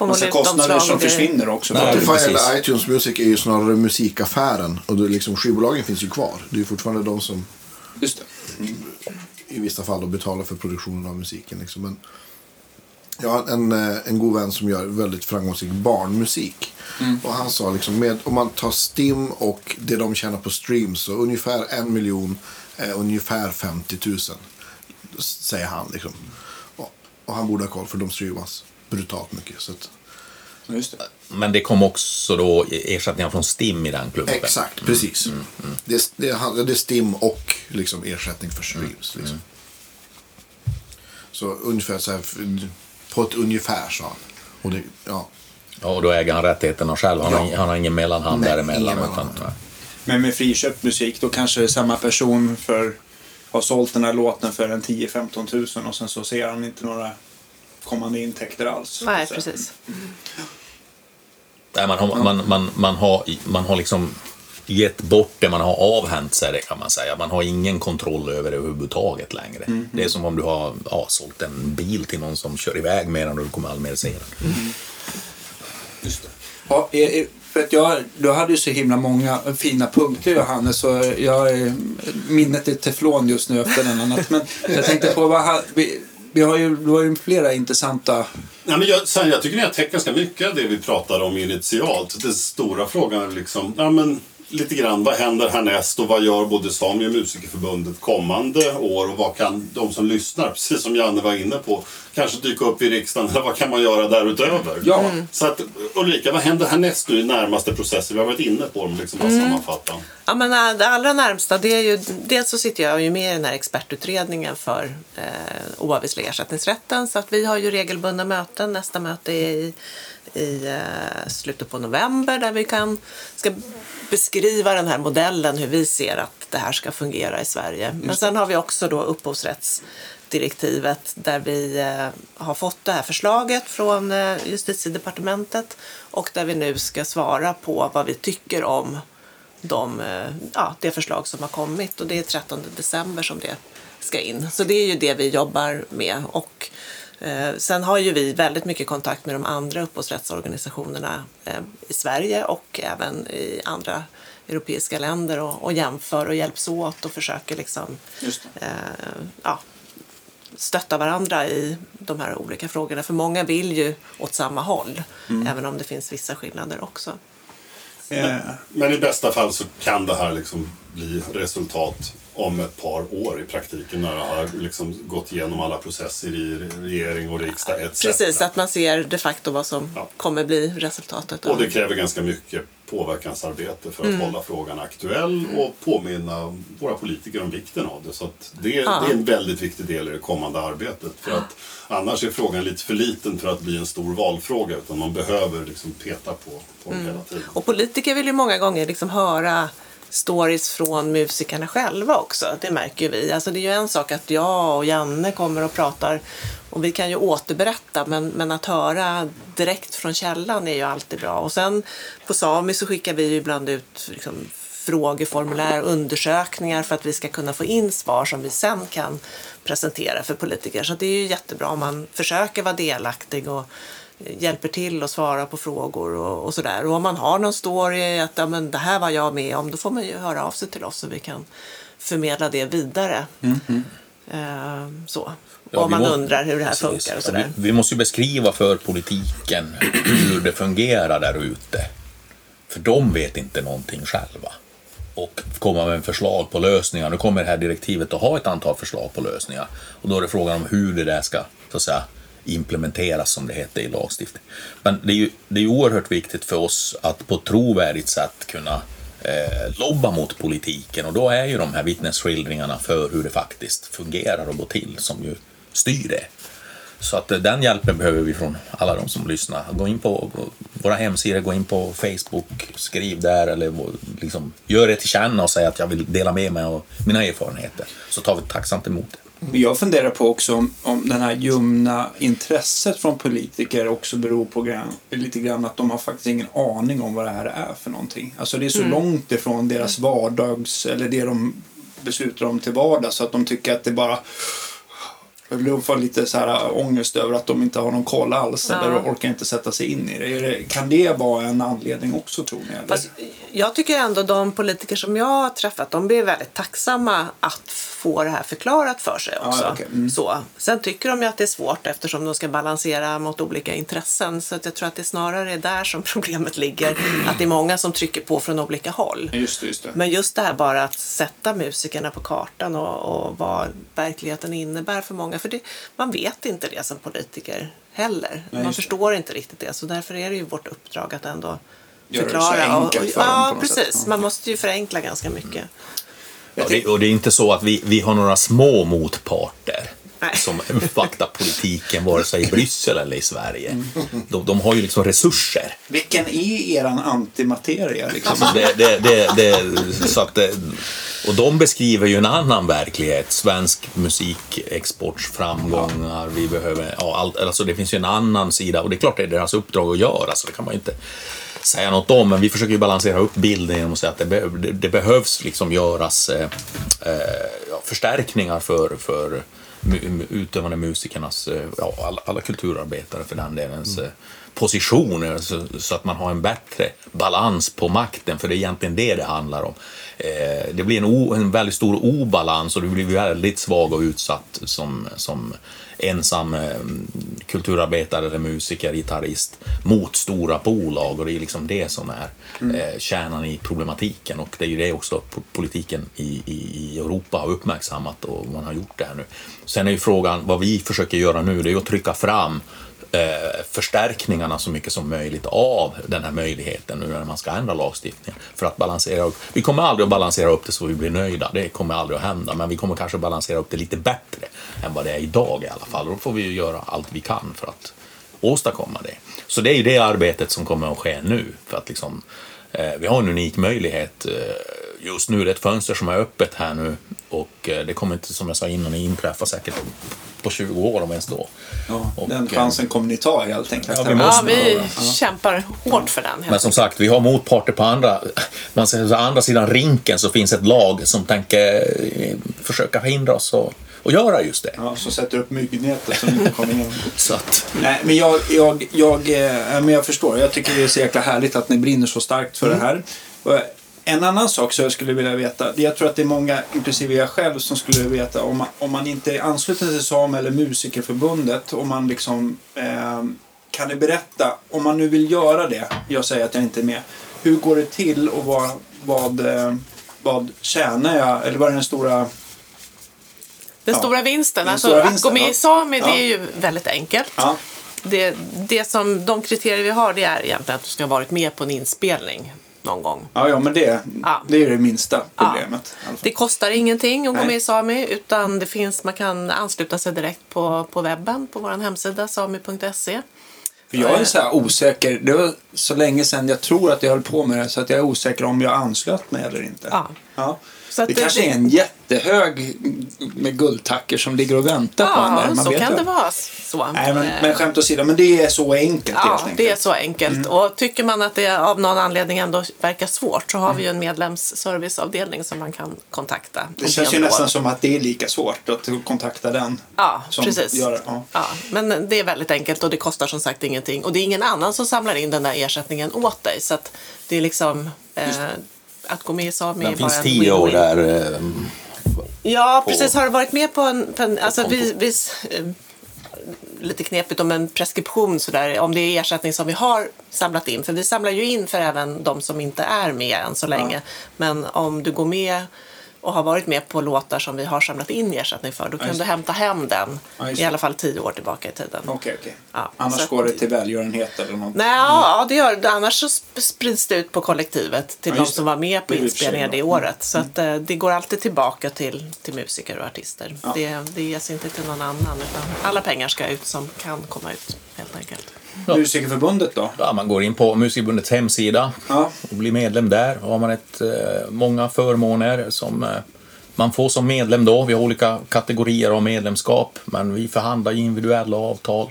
S1: massa kostnader som försvinner också.
S4: Nej,
S2: Spotify eller iTunes Music är ju snarare musikaffären. Och liksom, skivbolagen finns ju kvar. Det är ju fortfarande de som
S1: Just det.
S2: i vissa fall då betalar för produktionen av musiken. Liksom. Men jag har en, eh, en god vän som gör väldigt framgångsrik barnmusik. Och han sa liksom, med, om man tar Stim och det de tjänar på streams så ungefär en miljon, eh, ungefär 50 000. Säger han liksom. Och, och han borde ha koll för de streamas brutalt mycket. Så att,
S1: Just det.
S4: Men det kom också då ersättningar från STIM i den klubben.
S2: exakt, precis. Det, är- det, är- det är Stim och liksom ersättning för streams. Liksom. Så ungefär så här, på ett ungefär sa han. Och det, ja.
S4: Ja, och då äger han rättigheterna själv. Han, har,
S2: Ja.
S4: ing- han har ingen mellanhand
S2: Nej,
S4: däremellan.
S2: ingen
S4: utan-
S2: mellanhand.
S4: nej.
S1: Men med friköpt musik då kanske samma person för, har sålt den här låten för en 10-15 tusen och sen så ser han inte några kommande intäkter alls.
S3: Nej,
S1: Så-
S3: precis.
S4: Nej, man, har, man, man, man, har, man har liksom gett bort det, man har avhänt sig det kan man säga. Man har ingen kontroll över det överhuvudtaget längre.
S1: Mm.
S4: Det är som om du har ja, sålt en bil till någon som kör iväg med den och du kommer aldrig mer se den.
S1: Just det. Ja, är- är- för att jag, du hade ju så himla många fina punkter Johannes så jag, är- minnet är teflon just nu efter den annat. Men jag tänkte på vad vi, vi har ju, du har ju flera intressanta
S5: Nej, men jag, sen, jag tycker ni har täckt ganska mycket av det vi pratade om initialt. Den stora frågan är liksom, ja, men, lite grann vad händer härnäst och vad gör både Sami och Musikerförbundet kommande år och vad kan de som lyssnar, precis som Janne var inne på, kanske dyka upp i riksdagen eller vad kan man göra därutöver?
S1: Ja.
S5: Så att Ulrika, vad händer härnäst nu i närmaste processer? Vi har varit inne på dem, liksom, bara sammanfatta.
S3: Ja, men äh, det allra närmsta, det är ju, dels så sitter jag ju med i den här expertutredningen för eh, oavvisliga ersättningsrätten. Så att vi har ju regelbundna möten. Nästa möte är i, i eh, slutet på november där vi kan, ska beskriva den här modellen, hur vi ser att det här ska fungera i Sverige. Men sen har vi också då upphovsrättsdirektivet där vi eh, har fått det här förslaget från eh, justitiedepartementet och där vi nu ska svara på vad vi tycker om de, eh, ja, det förslag som har kommit och det är 13 december som det ska in. Så det är ju det vi jobbar med. Och, eh, sen har ju vi väldigt mycket kontakt med de andra upphovsrättsorganisationerna eh, i Sverige och även i andra europeiska länder och, och jämför och hjälps åt och försöker liksom, eh, ja, stötta varandra i de här olika frågorna. För många vill ju åt samma håll, även om det finns vissa skillnader också.
S1: eh,
S5: Men i bästa fall så kan det här liksom bli resultat om ett par år i praktiken när det har liksom gått igenom alla processer i regering och riksdag etc.
S3: Precis, att man ser de facto vad som
S5: Ja.
S3: kommer bli resultatet.
S5: Och det kräver ganska mycket påverkansarbete för att
S3: Mm.
S5: hålla frågan aktuell och påminna våra politiker om vikten av det. Så det,
S3: Ja.
S5: det är en väldigt viktig del i det kommande arbetet. För att annars är frågan lite för liten för att bli en stor valfråga. Utan man behöver liksom peta på, på
S3: Mm.
S5: den hela tiden.
S3: Och politiker vill ju många gånger liksom höra stories från musikerna själva också. Det märker ju vi. Alltså det är ju en sak att jag och Janne kommer och pratar och vi kan ju återberätta men, men att höra direkt från källan är ju alltid bra. Och sen på Sami så skickar vi ju ibland ut liksom, frågeformulär och undersökningar för att vi ska kunna få in svar som vi sen kan presentera för politiker. Så det är ju jättebra om man försöker vara delaktig och hjälper till och svarar på frågor och, och sådär. Och om man har någon story att ja, men det här var jag med om, då får man ju höra av sig till oss så vi kan förmedla det vidare. Eh, så.
S4: Ja,
S3: om man
S4: må-
S3: undrar hur det här
S4: Precis.
S3: funkar och
S4: Ja,
S3: sådär.
S4: Vi, vi måste ju beskriva för politiken hur det fungerar där ute. För de vet inte någonting själva. Och komma med förslag på lösningar. Nu kommer det här direktivet att ha ett antal förslag på lösningar. Och då är det frågan om hur det där ska så att säga, implementeras som det heter i lagstiftning. Men det är ju det är oerhört viktigt för oss att på ett trovärdigt sätt kunna eh, lobba mot politiken och då är ju de här vittnesskildringarna för hur det faktiskt fungerar och går till som ju styr det. Så att eh, den hjälpen behöver vi från alla de som lyssnar. Gå in på våra hemsidor, gå in på Facebook, skriv där eller liksom, gör det till känna och säg att jag vill dela med mig av mina erfarenheter. Så tar vi tacksamt emot det.
S1: Jag funderar på också om, om den här ljumna intresset från politiker också beror på grann, lite grann att de har faktiskt ingen aning om vad det här är för någonting. Alltså det är så långt ifrån deras vardags, eller det de beslutar om till vardags så att de tycker att det bara de får lite så här ångest över att de inte har någon koll alls
S3: Ja.
S1: eller orkar inte sätta sig in i det. Kan det vara en anledning också tror ni? Eller?
S3: Fast jag tycker ändå de politiker som jag har träffat, de blir väldigt tacksamma att få det här förklarat för sig också.
S1: Ja, okej. Mm.
S3: Så. Sen tycker de ju att det är svårt eftersom de ska balansera mot olika intressen. Så att jag tror att det snarare är där som problemet ligger. Att det är många som trycker på från olika håll.
S1: Just det, just det.
S3: Men just det här bara att sätta musikerna på kartan och, och vad verkligheten innebär för många. För det, man vet inte det som politiker heller.
S1: Nej,
S3: man
S1: just det.
S3: förstår inte riktigt det. Så därför är det ju vårt uppdrag att ändå
S1: Göra det så
S3: förklara. och-
S1: enkelt
S3: och,
S1: för dem
S3: ja,
S1: sätt.
S3: precis.
S1: Ja.
S3: Man måste ju förenkla ganska mycket.
S4: Ja, det, och det är inte så att vi, vi har några små motparter. Som uppvaktar politiken vare sig i Bryssel eller i Sverige. De, de har ju liksom resurser.
S1: Vilken är eran antimateria? Liksom?
S4: Alltså det, det, det, det, så att det, och de beskriver ju en annan verklighet. Svensk musikexports framgångar. Vi behöver, ja, allt, alltså det finns ju en annan sida och det är klart det är deras uppdrag att göra så det kan man ju inte säga något om. Men vi försöker ju balansera upp bilden genom att säga att det, be, det, det behövs liksom göras eh, eh, förstärkningar för, för utövande musikernas, eh, ja, alla, alla kulturarbetare för den delens eh, positioner så, så att man har en bättre balans på makten, för det är egentligen det det handlar om. Eh, det blir en, o, en väldigt stor obalans och du blir väldigt svag och utsatt som, som ensam eh, kulturarbetare eller musiker, gitarrist mot stora bolag. Och det är liksom det som är eh, kärnan i problematiken. Och det är ju det också po- politiken i, i, Europa har uppmärksammat och man har gjort det här nu. Sen är ju frågan, vad vi försöker göra nu, det är att trycka fram eh, förstärkningarna så mycket som möjligt av den här möjligheten nu när man ska ändra lagstiftningen. För att balansera upp. Vi kommer aldrig att balansera upp det så vi blir nöjda. Det kommer aldrig att hända. Men vi kommer kanske balansera upp det lite bättre än vad det är idag i alla fall. Och då får vi ju göra allt vi kan för att åstadkomma det. Så det är ju det arbetet som kommer att ske nu. För att liksom, eh, vi har en unik möjlighet eh, just nu. Det är ett fönster som är öppet här nu och eh, det kommer inte, som jag sa innan, inträffa säkert på 20 år om ens då.
S1: Ja,
S4: Och,
S1: den
S4: eh,
S1: chansen kommer ni ta helt enkelt.
S4: Ja, vi
S3: Ja, vi kämpar hårt för den.
S4: Men som sagt, vi har motparter på andra, man säger, så andra sidan rinken så finns ett lag som tänker eh, försöka förhindra oss att, att göra just det.
S1: Ja, som sätter upp myggnätet som inte kommer in.
S4: Så att,
S1: Nej, men jag, jag, jag, men jag förstår. Jag tycker det är så jäkla härligt att ni brinner så starkt för
S4: Mm.
S1: det här. En annan sak som jag skulle vilja veta. Jag tror att det är många, inklusive jag själv, som skulle vilja veta om man, om man inte är ansluten till SAM eller Musikerförbundet. Om man liksom, eh, kan ni berätta, om man nu vill göra det. Jag säger att jag inte är med. Hur går det till och vad, vad, eh, vad tjänar jag, eller vad är den stora...
S3: Den
S1: Ja.
S3: stora vinsten,
S1: Den
S3: alltså
S1: stora
S3: att
S1: vinsten,
S3: gå med
S1: ja.
S3: i Sami,
S1: Ja.
S3: det är ju väldigt enkelt. Det, det som, de kriterier vi har, det är egentligen att du ska ha varit med på en inspelning någon gång.
S1: ja, ja men det,
S3: Ja.
S1: det är det minsta
S3: Ja.
S1: problemet. fall.
S3: Det kostar ingenting att gå med i Sami, utan det finns, man kan ansluta sig direkt på, på webben, på vår hemsida, sami.se.
S1: För jag är så här osäker. Det var så länge sedan jag tror att jag höll på med det så att jag är osäker om jag anslöt mig eller inte.
S3: Ja.
S1: Ja.
S3: Så
S1: det
S3: det-
S1: kanske är en jättehög med guldtacker som ligger och väntar på en där.
S3: Ja,
S1: Man
S3: så
S1: vet
S3: kan det vara. Så.
S1: Nej, men, men skämt åsido, men det är så enkelt helt
S3: Ja,
S1: enkelt.
S3: det är så enkelt.
S1: Mm.
S3: Och tycker man att det av någon anledning ändå verkar svårt så har vi ju en medlemsserviceavdelning som man kan kontakta.
S1: Det känns ju nästan som att det är lika svårt att kontakta den.
S3: Ja,
S1: som
S3: precis.
S1: Gör, ja.
S3: Ja, men det är väldigt enkelt och det kostar som sagt ingenting. Och det är ingen annan som samlar in den där ersättningen åt dig. Så det är liksom eh, att gå med i Sami är bara
S4: finns tio år där. eh,
S3: Ja,
S4: på-
S3: precis. Har du varit med på en... På en alltså, vi, vi, eh, lite knepigt om en preskription sådär, om det är ersättning som vi har samlat in. För vi samlar ju in för även de som inte är med än så länge. Men om du går med och har varit med på låtar som vi har samlat in ersättning för, då kan
S1: just
S3: du hämta hem den
S1: Ja,
S3: i alla fall tio år tillbaka i tiden.
S1: Okej, okej.
S3: Ja,
S1: Annars går det till välgörenhet eller något.
S3: Nej, ja, det gör det. Annars så sp- sprids det ut på kollektivet till
S1: Ja,
S3: de som var med på
S1: Det är i och för sig
S3: inspelningar
S1: bra.
S3: det året. Så att, eh, det går alltid tillbaka till, till musiker och artister. Det, det ges inte till någon annan. Utan alla pengar ska ut som kan komma ut, helt enkelt.
S4: Ja.
S1: Musikerförbundet då?
S4: Ja, man går in på Musikförbundets hemsida
S1: Ja.
S4: och blir medlem där. har man ett, eh, många förmåner som eh, man får som medlem då. Vi har olika kategorier av medlemskap, men vi förhandlar individuella avtal.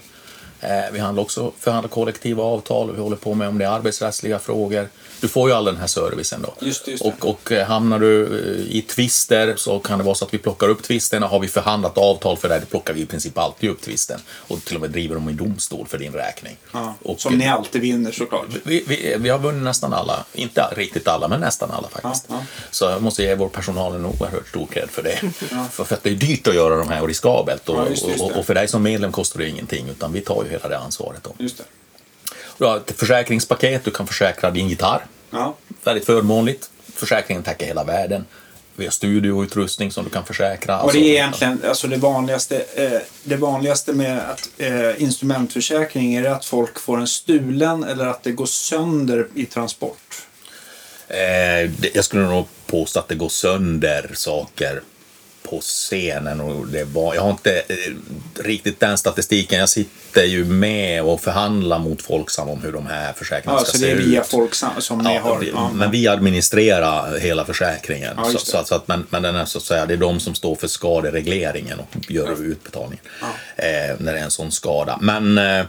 S4: Eh, vi handlar också förhandlar kollektiva avtal. Vi håller på med om det är arbetsrättsliga frågor. Du får ju all den här servicen då.
S1: Just just.
S4: Och, och eh, hamnar du eh, i tvister så kan det vara så att vi plockar upp tvisterna. Har vi förhandlat avtal för det, då plockar vi i princip alltid upp tvisten. Och till och med driver dem i domstol för din räkning.
S1: Ja.
S4: Och,
S1: Som ni alltid vinner såklart.
S4: vi, vi, vi har vunnit nästan alla, inte riktigt alla, men nästan alla faktiskt.
S1: Ja, ja.
S4: Så jag måste ge vår personal en oerhört stor cred för det. För, för att det är dyrt att göra de här och riskabelt. Och,
S1: just
S4: och, och för dig som medlem kostar det ingenting, utan vi tar ju hela det ansvaret. Då.
S1: Just det.
S4: Du har ett försäkringspaket, du kan försäkra din gitarr.
S1: Ja.
S4: Väldigt förmånligt. Försäkringen täcker hela världen. Vi har studioutrustning som du kan försäkra.
S1: Och det
S4: Alltså-
S1: är egentligen alltså det vanligaste, eh, det vanligaste med att, eh, instrumentförsäkring är det att folk får en stulen eller att det går sönder i transport.
S4: Eh, jag skulle nog påstå att det går sönder saker på scenen. Och det var, jag har inte eh, riktigt den statistiken. Jag sitter ju med och förhandlar mot Folksam om hur de här försäkringarna
S1: Ja,
S4: ska
S1: så
S4: se
S1: det är
S4: ut.
S1: via Folksam som ni
S4: Ja,
S1: har.
S4: vi,
S1: Ja.
S4: Men vi administrerar hela försäkringen.
S1: Ja,
S4: så, så, att- så att, men, men den är, så att säga, det är de som står för skaderegleringen och gör utbetalningen eh, när det är en sån skada. Men eh,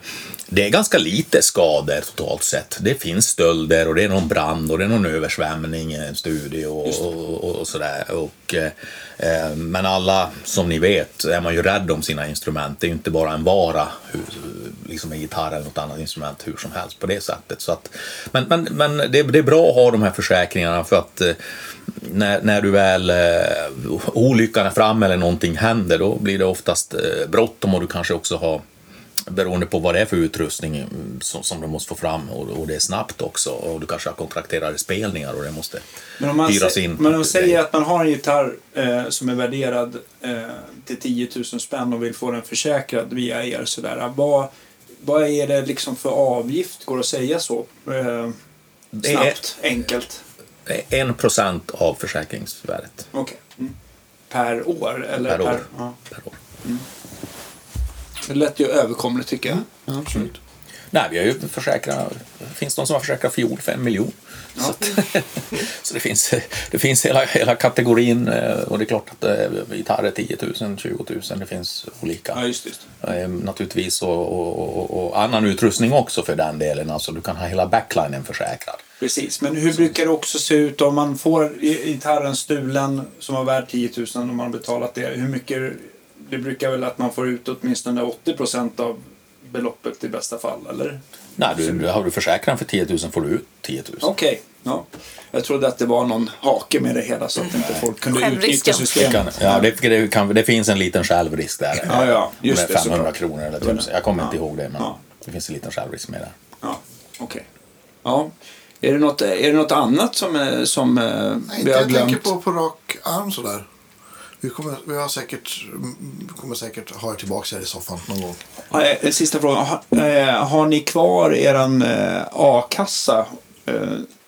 S4: det är ganska lite skador totalt sett. Det finns stölder och det är någon brand och det är någon översvämning i en studio och, och, och, och sådär. Och, eh, Eh, men alla, som ni vet, är man ju rädd om sina instrument. Det är ju inte bara en vara, liksom en gitarr eller något annat instrument hur som helst på det sättet. Så att, men men, men det, det är bra att ha de här försäkringarna för att eh, när, när du väl eh, olyckan är framme eller någonting händer då blir det oftast bråttom och du kanske också har beroende på vad det är för utrustning mm, som, som du måste få fram och, och det är snabbt också och du kanske har kontrakterade spelningar och det måste
S1: Men om man,
S4: hyras in.
S1: men om man säger att man har en gitarr eh, som är värderad eh, till 10 000 spänn och vill få den försäkrad via er. Sådär, vad, vad är det liksom för avgift? Går det att säga så? Eh,
S4: Det är-
S1: snabbt, enkelt.
S4: En procent av försäkringsvärdet
S1: Okej. Mm. Per år? Eller
S4: per år.
S1: Ja.
S4: Per år.
S1: Det lät ju överkomligt tycker jag. Ja, absolut.
S4: Nej, vi har ju försäkrat, det finns de som har försäkrat fiol för en miljon. Så, att, så det finns, det finns hela, hela kategorin eh, och det är klart att gitarrer 10 000, 20 000, det finns olika.
S1: Ja, just. Just.
S4: Eh, Naturligtvis och, och, och, och annan utrustning också för den delen. Alltså du kan ha hela backlinen försäkrad.
S1: Precis, men hur brukar det också se ut om man får gi- gitarren stulen som var värd 10 000 och man har betalat det? Hur mycket? Det brukar väl att man får ut åtminstone 80 procent av beloppet i bästa fall, eller?
S4: Nej, du, har du försäkrat den för 10 000 får du ut 10 000.
S1: Okej, ja. Jag trodde att det var någon hake med det hela så att inte folk kunde utnyttja
S4: Det,
S1: systemet.
S4: kan, ja, det, det, kan, det finns en liten självrisk där.
S1: Ja, ja, just
S4: med
S1: det,
S4: 500
S1: såklart.
S4: kronor eller 1000. Jag kommer inte
S1: Ja.
S4: ihåg det, men
S1: Ja.
S4: det finns en liten självrisk med där.
S1: Ja, okej. Ja. Är det något, är det något annat som, eh, som eh,
S2: Nej,
S1: vi
S2: inte
S1: har
S2: jag tänker
S1: glömt?
S2: på på rak arm sådär. Vi kommer, vi har säkert, mm, kommer säkert ha er tillbaka här i soffan någon gång.
S1: Ja, eh, Sista frågan. Har, eh, har ni kvar eran eh, a-kassa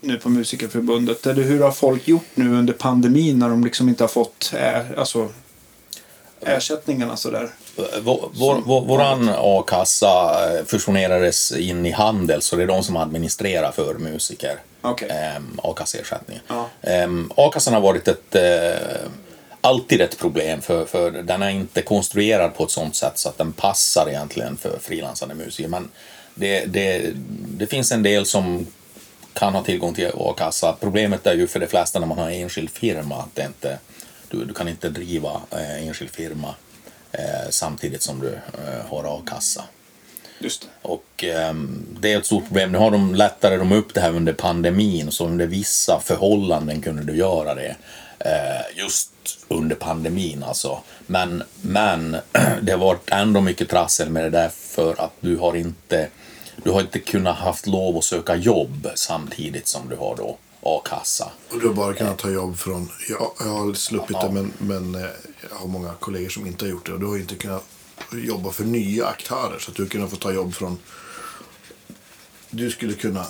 S1: nu på Musikerförbundet? Eller hur har folk gjort nu under pandemin när de liksom inte har fått alltså, ersättningarna sådär?
S4: Vår, vår, vår, våran a-kassa fusionerades in i Handel, så det är de som administrerar för musiker.
S1: Okej.
S4: Ehm, a-kasseersättningen.
S1: Ja.
S4: Ehm, a-kassan har varit ett, alltid ett problem, för, för den är inte konstruerad på ett sånt sätt så att den passar egentligen för frilansande musiker. Men det, det, det finns en del som kan ha tillgång till a-kassa. Problemet är ju för de flesta när man har enskild firma att det inte, du, du kan inte driva eh, enskild firma eh, samtidigt som du eh, har a-kassa.
S1: Just det.
S4: Och ehm, det är ett stort problem. Nu har de lättare de upp det här under pandemin, så under vissa förhållanden kunde du göra det. Eh, just under pandemin alltså. Men, men det har varit ändå mycket trassel med det där för att du har inte du har inte kunnat haft lov att söka jobb samtidigt som du har då a-kassa.
S2: Och du har bara kunnat ta jobb från, jag, jag har sluppit
S4: Ja.
S2: det men, men eh, jag har många kollegor som inte har gjort det. Och du har inte kunnat jobba för nya aktörer. Så att du kunnat få ta jobb från, du skulle kunna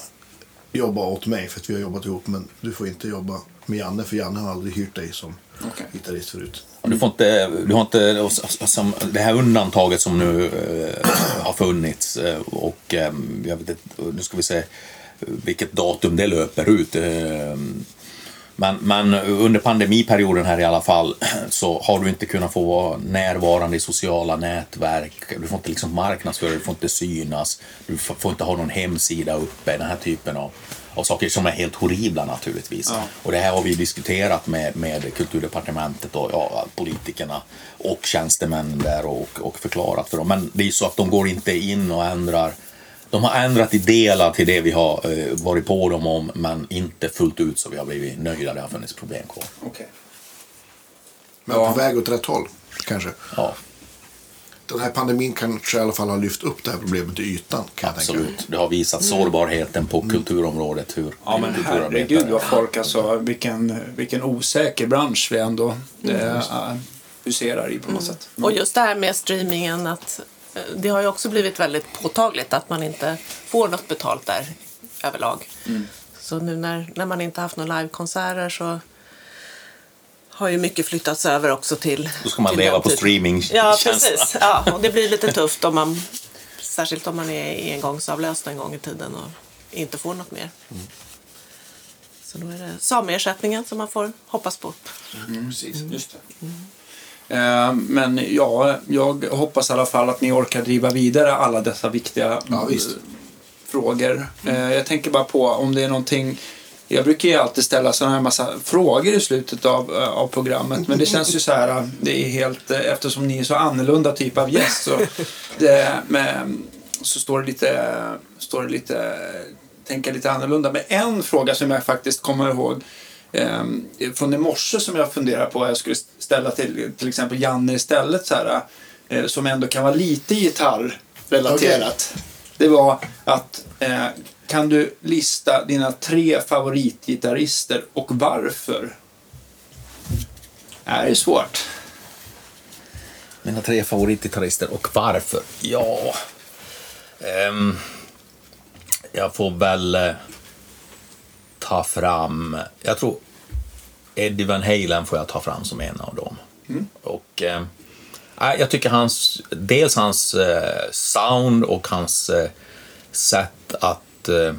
S2: jobba åt mig för att vi har jobbat ihop. Men du får inte jobba med Janne för Janne har aldrig hyrt dig som
S1: Okej.
S2: gitarrist förut.
S4: Du får inte, du har inte som, det här undantaget som nu eh, har funnits eh, och eh, jag vet inte, nu ska vi se vilket datum det löper ut. Eh, men, men under pandemiperioden här i alla fall så har du inte kunnat få vara närvarande i sociala nätverk. Du får inte liksom marknadsföra, du får inte synas, du får får inte ha någon hemsida uppe, den här typen av, av saker som är helt horribla naturligtvis. Och det här har vi diskuterat med, med kulturdepartementet och ja, politikerna och tjänstemännen där och, och förklarat för dem. Men det är ju så att de går inte in och ändrar de har ändrat i delar till det vi har eh, varit på dem om, men inte fullt ut så vi har blivit nöjda. Det har funnits problem kvar.
S1: Okej.
S2: Men
S1: Ja.
S2: på väg åt rätt håll kanske.
S4: Ja,
S2: Den här pandemin kanske i alla fall har lyft upp det här problemet till ytan. Kan jag tänka mig.
S4: absolut. Det har visat sårbarheten på kulturområdet. Hur
S1: Ja men herregud vad folk alltså, vilken, vilken osäker bransch vi ändå eh, huserar i på något sätt.
S3: Och just det här med streamingen, att eh, det har ju också blivit väldigt påtagligt att man inte får något betalt där överlag. Så nu när, när man inte haft några livekonserter så har ju mycket flyttats över också till...
S4: Då ska man leva på streaming.
S3: Ja, precis. Ja, och det blir lite tufft om man, särskilt om man är engångsavlöst en gång i tiden och inte får något mer. Så då är det sameersättningen som man får hoppas på.
S2: Precis.
S1: Just det. Eh, Men ja, jag hoppas i alla fall att ni orkar driva vidare alla dessa viktiga
S2: Ja,
S1: eh, frågor. Eh, Jag tänker bara på om det är någonting jag brukar ju alltid ställa sådana här massa frågor i slutet av, eh, av programmet. Men det känns ju så här, eh, det är helt, eh, eftersom ni är så annorlunda typ av gäst så, det, med, så står det lite, står det lite, tänka lite annorlunda. Men en fråga som jag faktiskt kommer ihåg eh, från i morse som jag funderar på jag skulle ställa till till exempel Janne istället så här, eh, som ändå kan vara lite gitarrrelaterat. Det var att eh, kan du lista dina tre favoritgitarrister och varför? Det här är svårt.
S4: Mina tre favoritgitarrister och varför? Ja... ehm, jag får väl eh, ta fram... Jag tror Eddie Van Halen får jag ta fram som en av dem. Och... Eh, nej, jag tycker hans... Dels hans eh, sound och hans eh, sätt att... Eh,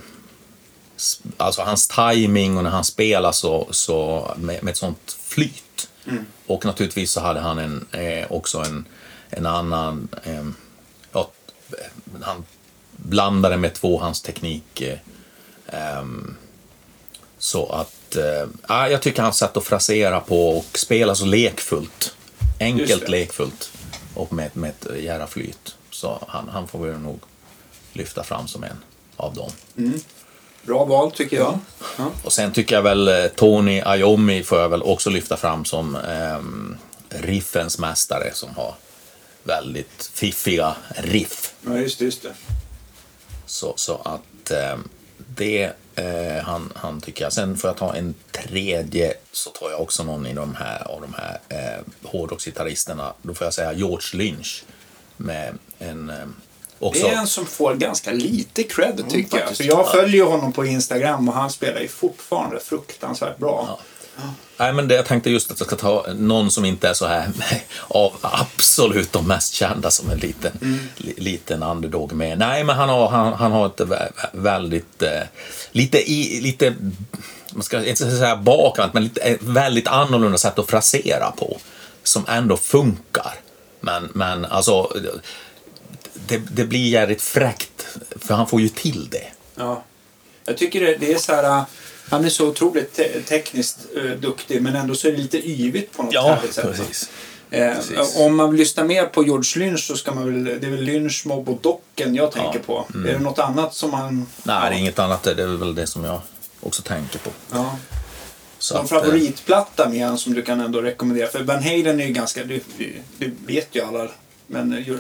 S4: s- alltså hans timing och när han spelar så, så med, med ett sånt flyt. Och naturligtvis så hade han en, eh, också en, en annan... Eh, ja, han blandade med tvåhandsteknik. Eh, ehm, så att... Eh, ja, jag tycker hans sätt att frasera på och spela så lekfullt. Enkelt lekfullt och med, med ett jävla flyt. Så han, han får vi nog lyfta fram som en av dem.
S1: Bra val tycker jag. Ja.
S4: Och sen tycker jag väl eh, Tony Iommi får jag väl också lyfta fram som ehm, riffens mästare som har väldigt fiffiga riff.
S1: Ja, just det. Just det.
S4: Så, så att ehm, det Eh, han, han tycker jag. Sen får jag ta en tredje, så tar jag också någon i de här, av de här eh, hårdrocksgitarristerna. Då får jag säga George Lynch. Med en... Också,
S1: Det är en som får ganska lite cred tycker jag. För jag följer honom på Instagram och han spelar ju fortfarande fruktansvärt bra.
S4: Nej, men det, jag tänkte just att jag ska ta någon som inte är så här av absolut de mest kända som en liten,
S1: Mm.
S4: li, liten underdog med. Nej, men han har, han, han har ett vä- vä- väldigt, eh, lite, i, lite, man ska inte säga bakvänt, men lite, väldigt annorlunda sätt att frasera på. Som ändå funkar. Men, men alltså, det, det blir jävligt fräckt, för han får ju till det.
S1: Ja. Jag tycker det, det är så här... äh, Han är så otroligt te- tekniskt äh, duktig men ändå så är det lite yvigt på något härligt sätt.
S4: precis.
S1: Eh,
S4: Precis.
S1: om man vill lyssna mer på George Lynch så ska man väl, det är väl Lynch, Mob och Docken jag tänker på. Är det något annat som man...
S4: Mm. Nej, det är inget annat. Det är väl det som jag också tänker på.
S1: Ja.
S4: Så
S1: Någon
S4: att, eh,
S1: favoritplatta med han som du kan ändå rekommendera? För Van Halen är ju ganska, det, det vet ju alla. Men eh,
S4: Ja,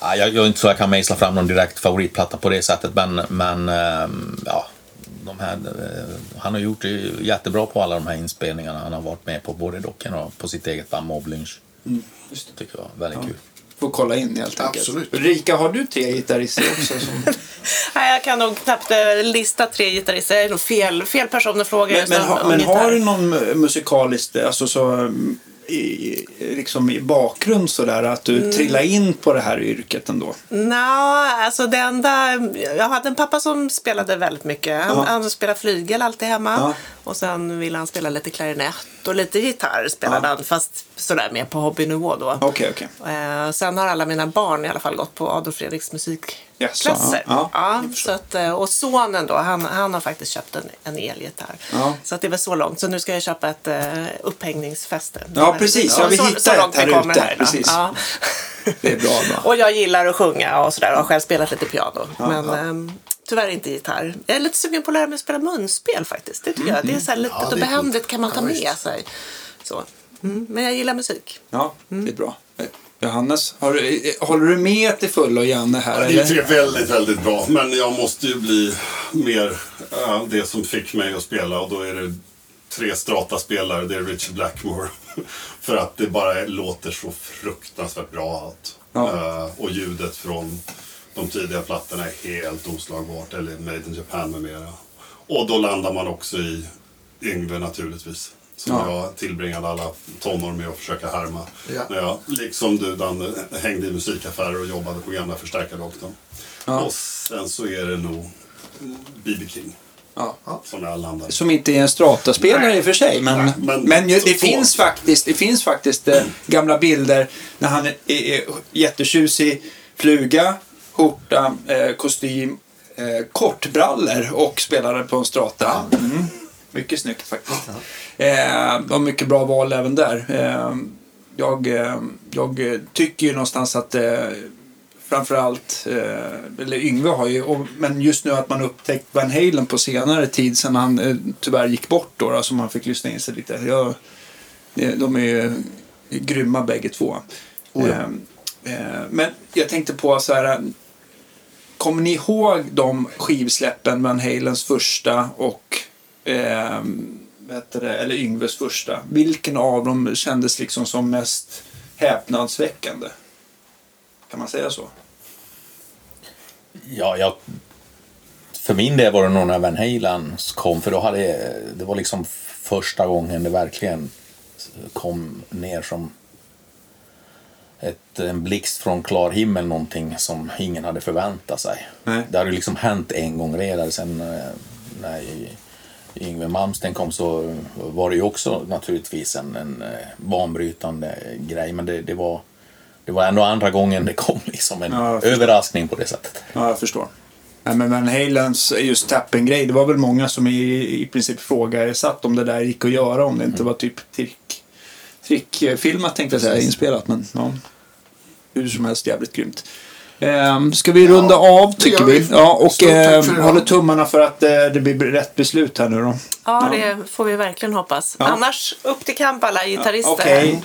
S4: jag, jag är inte så jag kan mejsla fram någon direkt favoritplatta på det sättet, men, men ehm, ja, de här, eh, han har gjort det jättebra på alla de här inspelningarna. Han har varit med på både Docken och på sitt eget band Mob Lynch.
S1: just det.
S4: tycker jag väldigt kul.
S1: får kolla in helt enkelt.
S2: Absolut.
S1: Rika, har du tre gitarrister också? Som...
S3: Nej, jag kan nog knappt eh, lista tre gitarrister. Jag är nog fel, fel person att fråga
S1: men, men, ha, men har du någon mu- musikaliskt, alltså så mm, i, liksom i bakgrund sådär att du
S3: Mm.
S1: trillar in på det här yrket ändå?
S3: Nå, alltså det enda... Jag hade en pappa som spelade väldigt mycket. Han,
S1: Ja.
S3: han spelade flygel alltid hemma.
S1: Ja.
S3: Och sen ville han spela lite klarinett och lite gitarr spelade
S1: Ja.
S3: han. Fast sådär mer på hobbynivå då.
S1: Okej, okej.
S3: Eh, sen har alla mina barn i alla fall gått på Adolf Fredriks musikklasser.
S1: Jaså, ja. Ja,
S3: så att, eh, och sonen då, han, han har faktiskt köpt en, en elgitarr.
S1: Ja.
S3: Så att det väl så långt. Så nu ska jag köpa ett uh, upphängningsfäste.
S1: Ja, precis. Ja, vi
S3: så,
S1: hittar
S3: så
S1: ett
S3: långt
S1: här
S3: vi kommer
S1: ute.
S3: här.
S1: Precis.
S3: Ja.
S1: Det är bra. bra.
S3: Och jag gillar att sjunga och sådär och har själv spelat lite piano. men ehm, tyvärr inte gitarr. Jag är lite sugen på att lära mig att spela munspel faktiskt. Det tycker jag. Det är så här litet och behändigt kan man ta med sig. Så. Mm. Men jag gillar musik.
S1: Ja,
S3: Mm.
S1: det är bra. Johannes, du, håller du med till fullo Janne här?
S5: Det är väldigt, väldigt bra. Men jag måste ju bli mer äh, det som fick mig att spela. Och då är det tre strata-spelare. Det är Richard Blackmore. För att det bara låter så fruktansvärt bra allt.
S1: Ja.
S5: Äh, och ljudet från de tidiga plattorna är helt oslagbart. Eller Made in Japan med mera. Och då landar man också i Yngve naturligtvis. Som
S1: Ja.
S5: jag tillbringade alla tonår med att försöka härma.
S2: Ja.
S5: När jag, liksom du Danne, hängde i musikaffärer och jobbade på gamla förstärkardoktorn.
S1: Ja.
S5: Och sen så är det nog B.B. King
S1: Ja.
S5: som.
S1: Som inte är en strataspelare i och för sig. Men,
S5: Nej,
S1: men,
S5: men
S1: ju,
S5: så-
S1: det,
S5: så.
S1: finns faktiskt, det finns faktiskt eh, gamla bilder när han är, är, är jättetjusig fluga, skjorta, eh, kostym, eh, kortbrallor och spelade på en strata. Mm. Mycket snyggt faktiskt. Eh, och mycket bra val även där. Eh, jag, eh, jag eh, tycker ju någonstans att eh, framförallt, eh, eller Yngve har ju, och, men just nu att man upptäckt Van Halen på senare tid sen han eh, tyvärr gick bort då, då så man fick lyssna in sig lite. Jag, det- de är ju grymma bägge två.
S2: Oh ja.
S1: eh, eh, men jag tänkte på så här, kommer ni ihåg de skivsläppen, Van Halens första och eh, heter det, eller Yngves första? Vilken av dem kändes liksom som mest häpnadsväckande? Kan man säga så?
S4: Ja, jag, för min del var det nog när Van Halen kom, för då hade det var liksom första gången det verkligen kom ner som ett, en blixt från klar himmel, någonting som ingen hade förväntat sig.
S1: Nej.
S4: Det hade liksom hänt en gång redan. Sen eh, när Yngwie Malmsteen kom så var det ju också naturligtvis en, en eh, banbrytande grej, men det, det var det var ändå andra gången det kom liksom en
S1: Ja,
S4: överraskning på det sättet.
S1: Ja, jag förstår. Nej, men Van Halens just tappen-grej, det var väl många som i, i princip frågasatt om det där gick att göra, om det inte var typ trick, trickfilmat tänkte jag säga, inspelat. Men ja, hur som helst jävligt grymt. Ehm, ska vi runda av
S2: det
S1: tycker vi?
S2: vi.
S1: Ja, och eh, håller tummarna för att eh, det blir rätt beslut här nu då.
S3: Ja, det får vi verkligen hoppas.
S1: Ja.
S3: Annars upp till kamp alla gitarrister.
S1: Okej.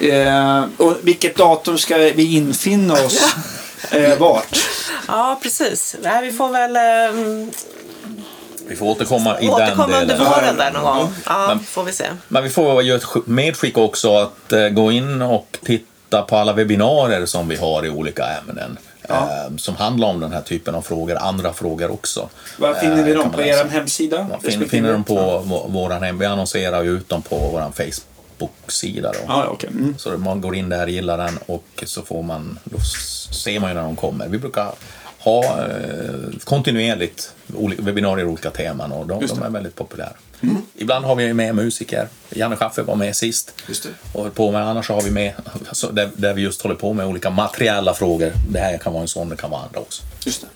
S1: Eh, och vilket datum ska vi infinna oss? eh, vart?
S3: Ja, precis. Nej, vi får väl... ehm,
S4: Vi får återkomma i den
S3: Återkomma under
S4: delen.
S3: våren där någon gång. Ja,
S4: Men-
S3: får vi se.
S4: Men vi får göra ett sk- medskick också att eh, gå in och titta på alla webbinarier som vi har i olika ämnen. Eh, som handlar om den här typen av frågor, andra frågor också.
S1: Var finner vi
S4: Eh,
S1: dem? På er
S4: läsa.
S1: hemsida?
S4: Man fin, finner dem på vå- våran hem. Vi annonserar ju ut dem på vår Facebook-sida. Då.
S1: Ja, ja, okej. Mm.
S4: Så man går in där, gillar den och så får man, då ser man ju när de kommer. Vi brukar ha eh, kontinuerligt webbinarier i olika teman och de, de är väldigt populära. Ibland har vi med musiker. Janne Schaffer var med sist.
S2: Just det.
S4: Och på med, annars har vi med alltså, där, där vi just håller på med olika materiella frågor. Det här kan vara en sån, det kan vara andra också.
S1: Just det.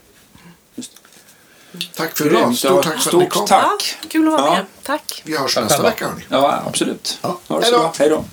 S2: Tack för idag. Stort tack för att ni kom.
S1: tack.
S3: Ja, kul att vara
S1: Ja.
S3: med. Tack.
S2: Vi hörs
S4: Tack
S2: nästa vecka. hörni.
S1: Ja, absolut.
S2: Ja.
S1: Ha det så bra. Hej då.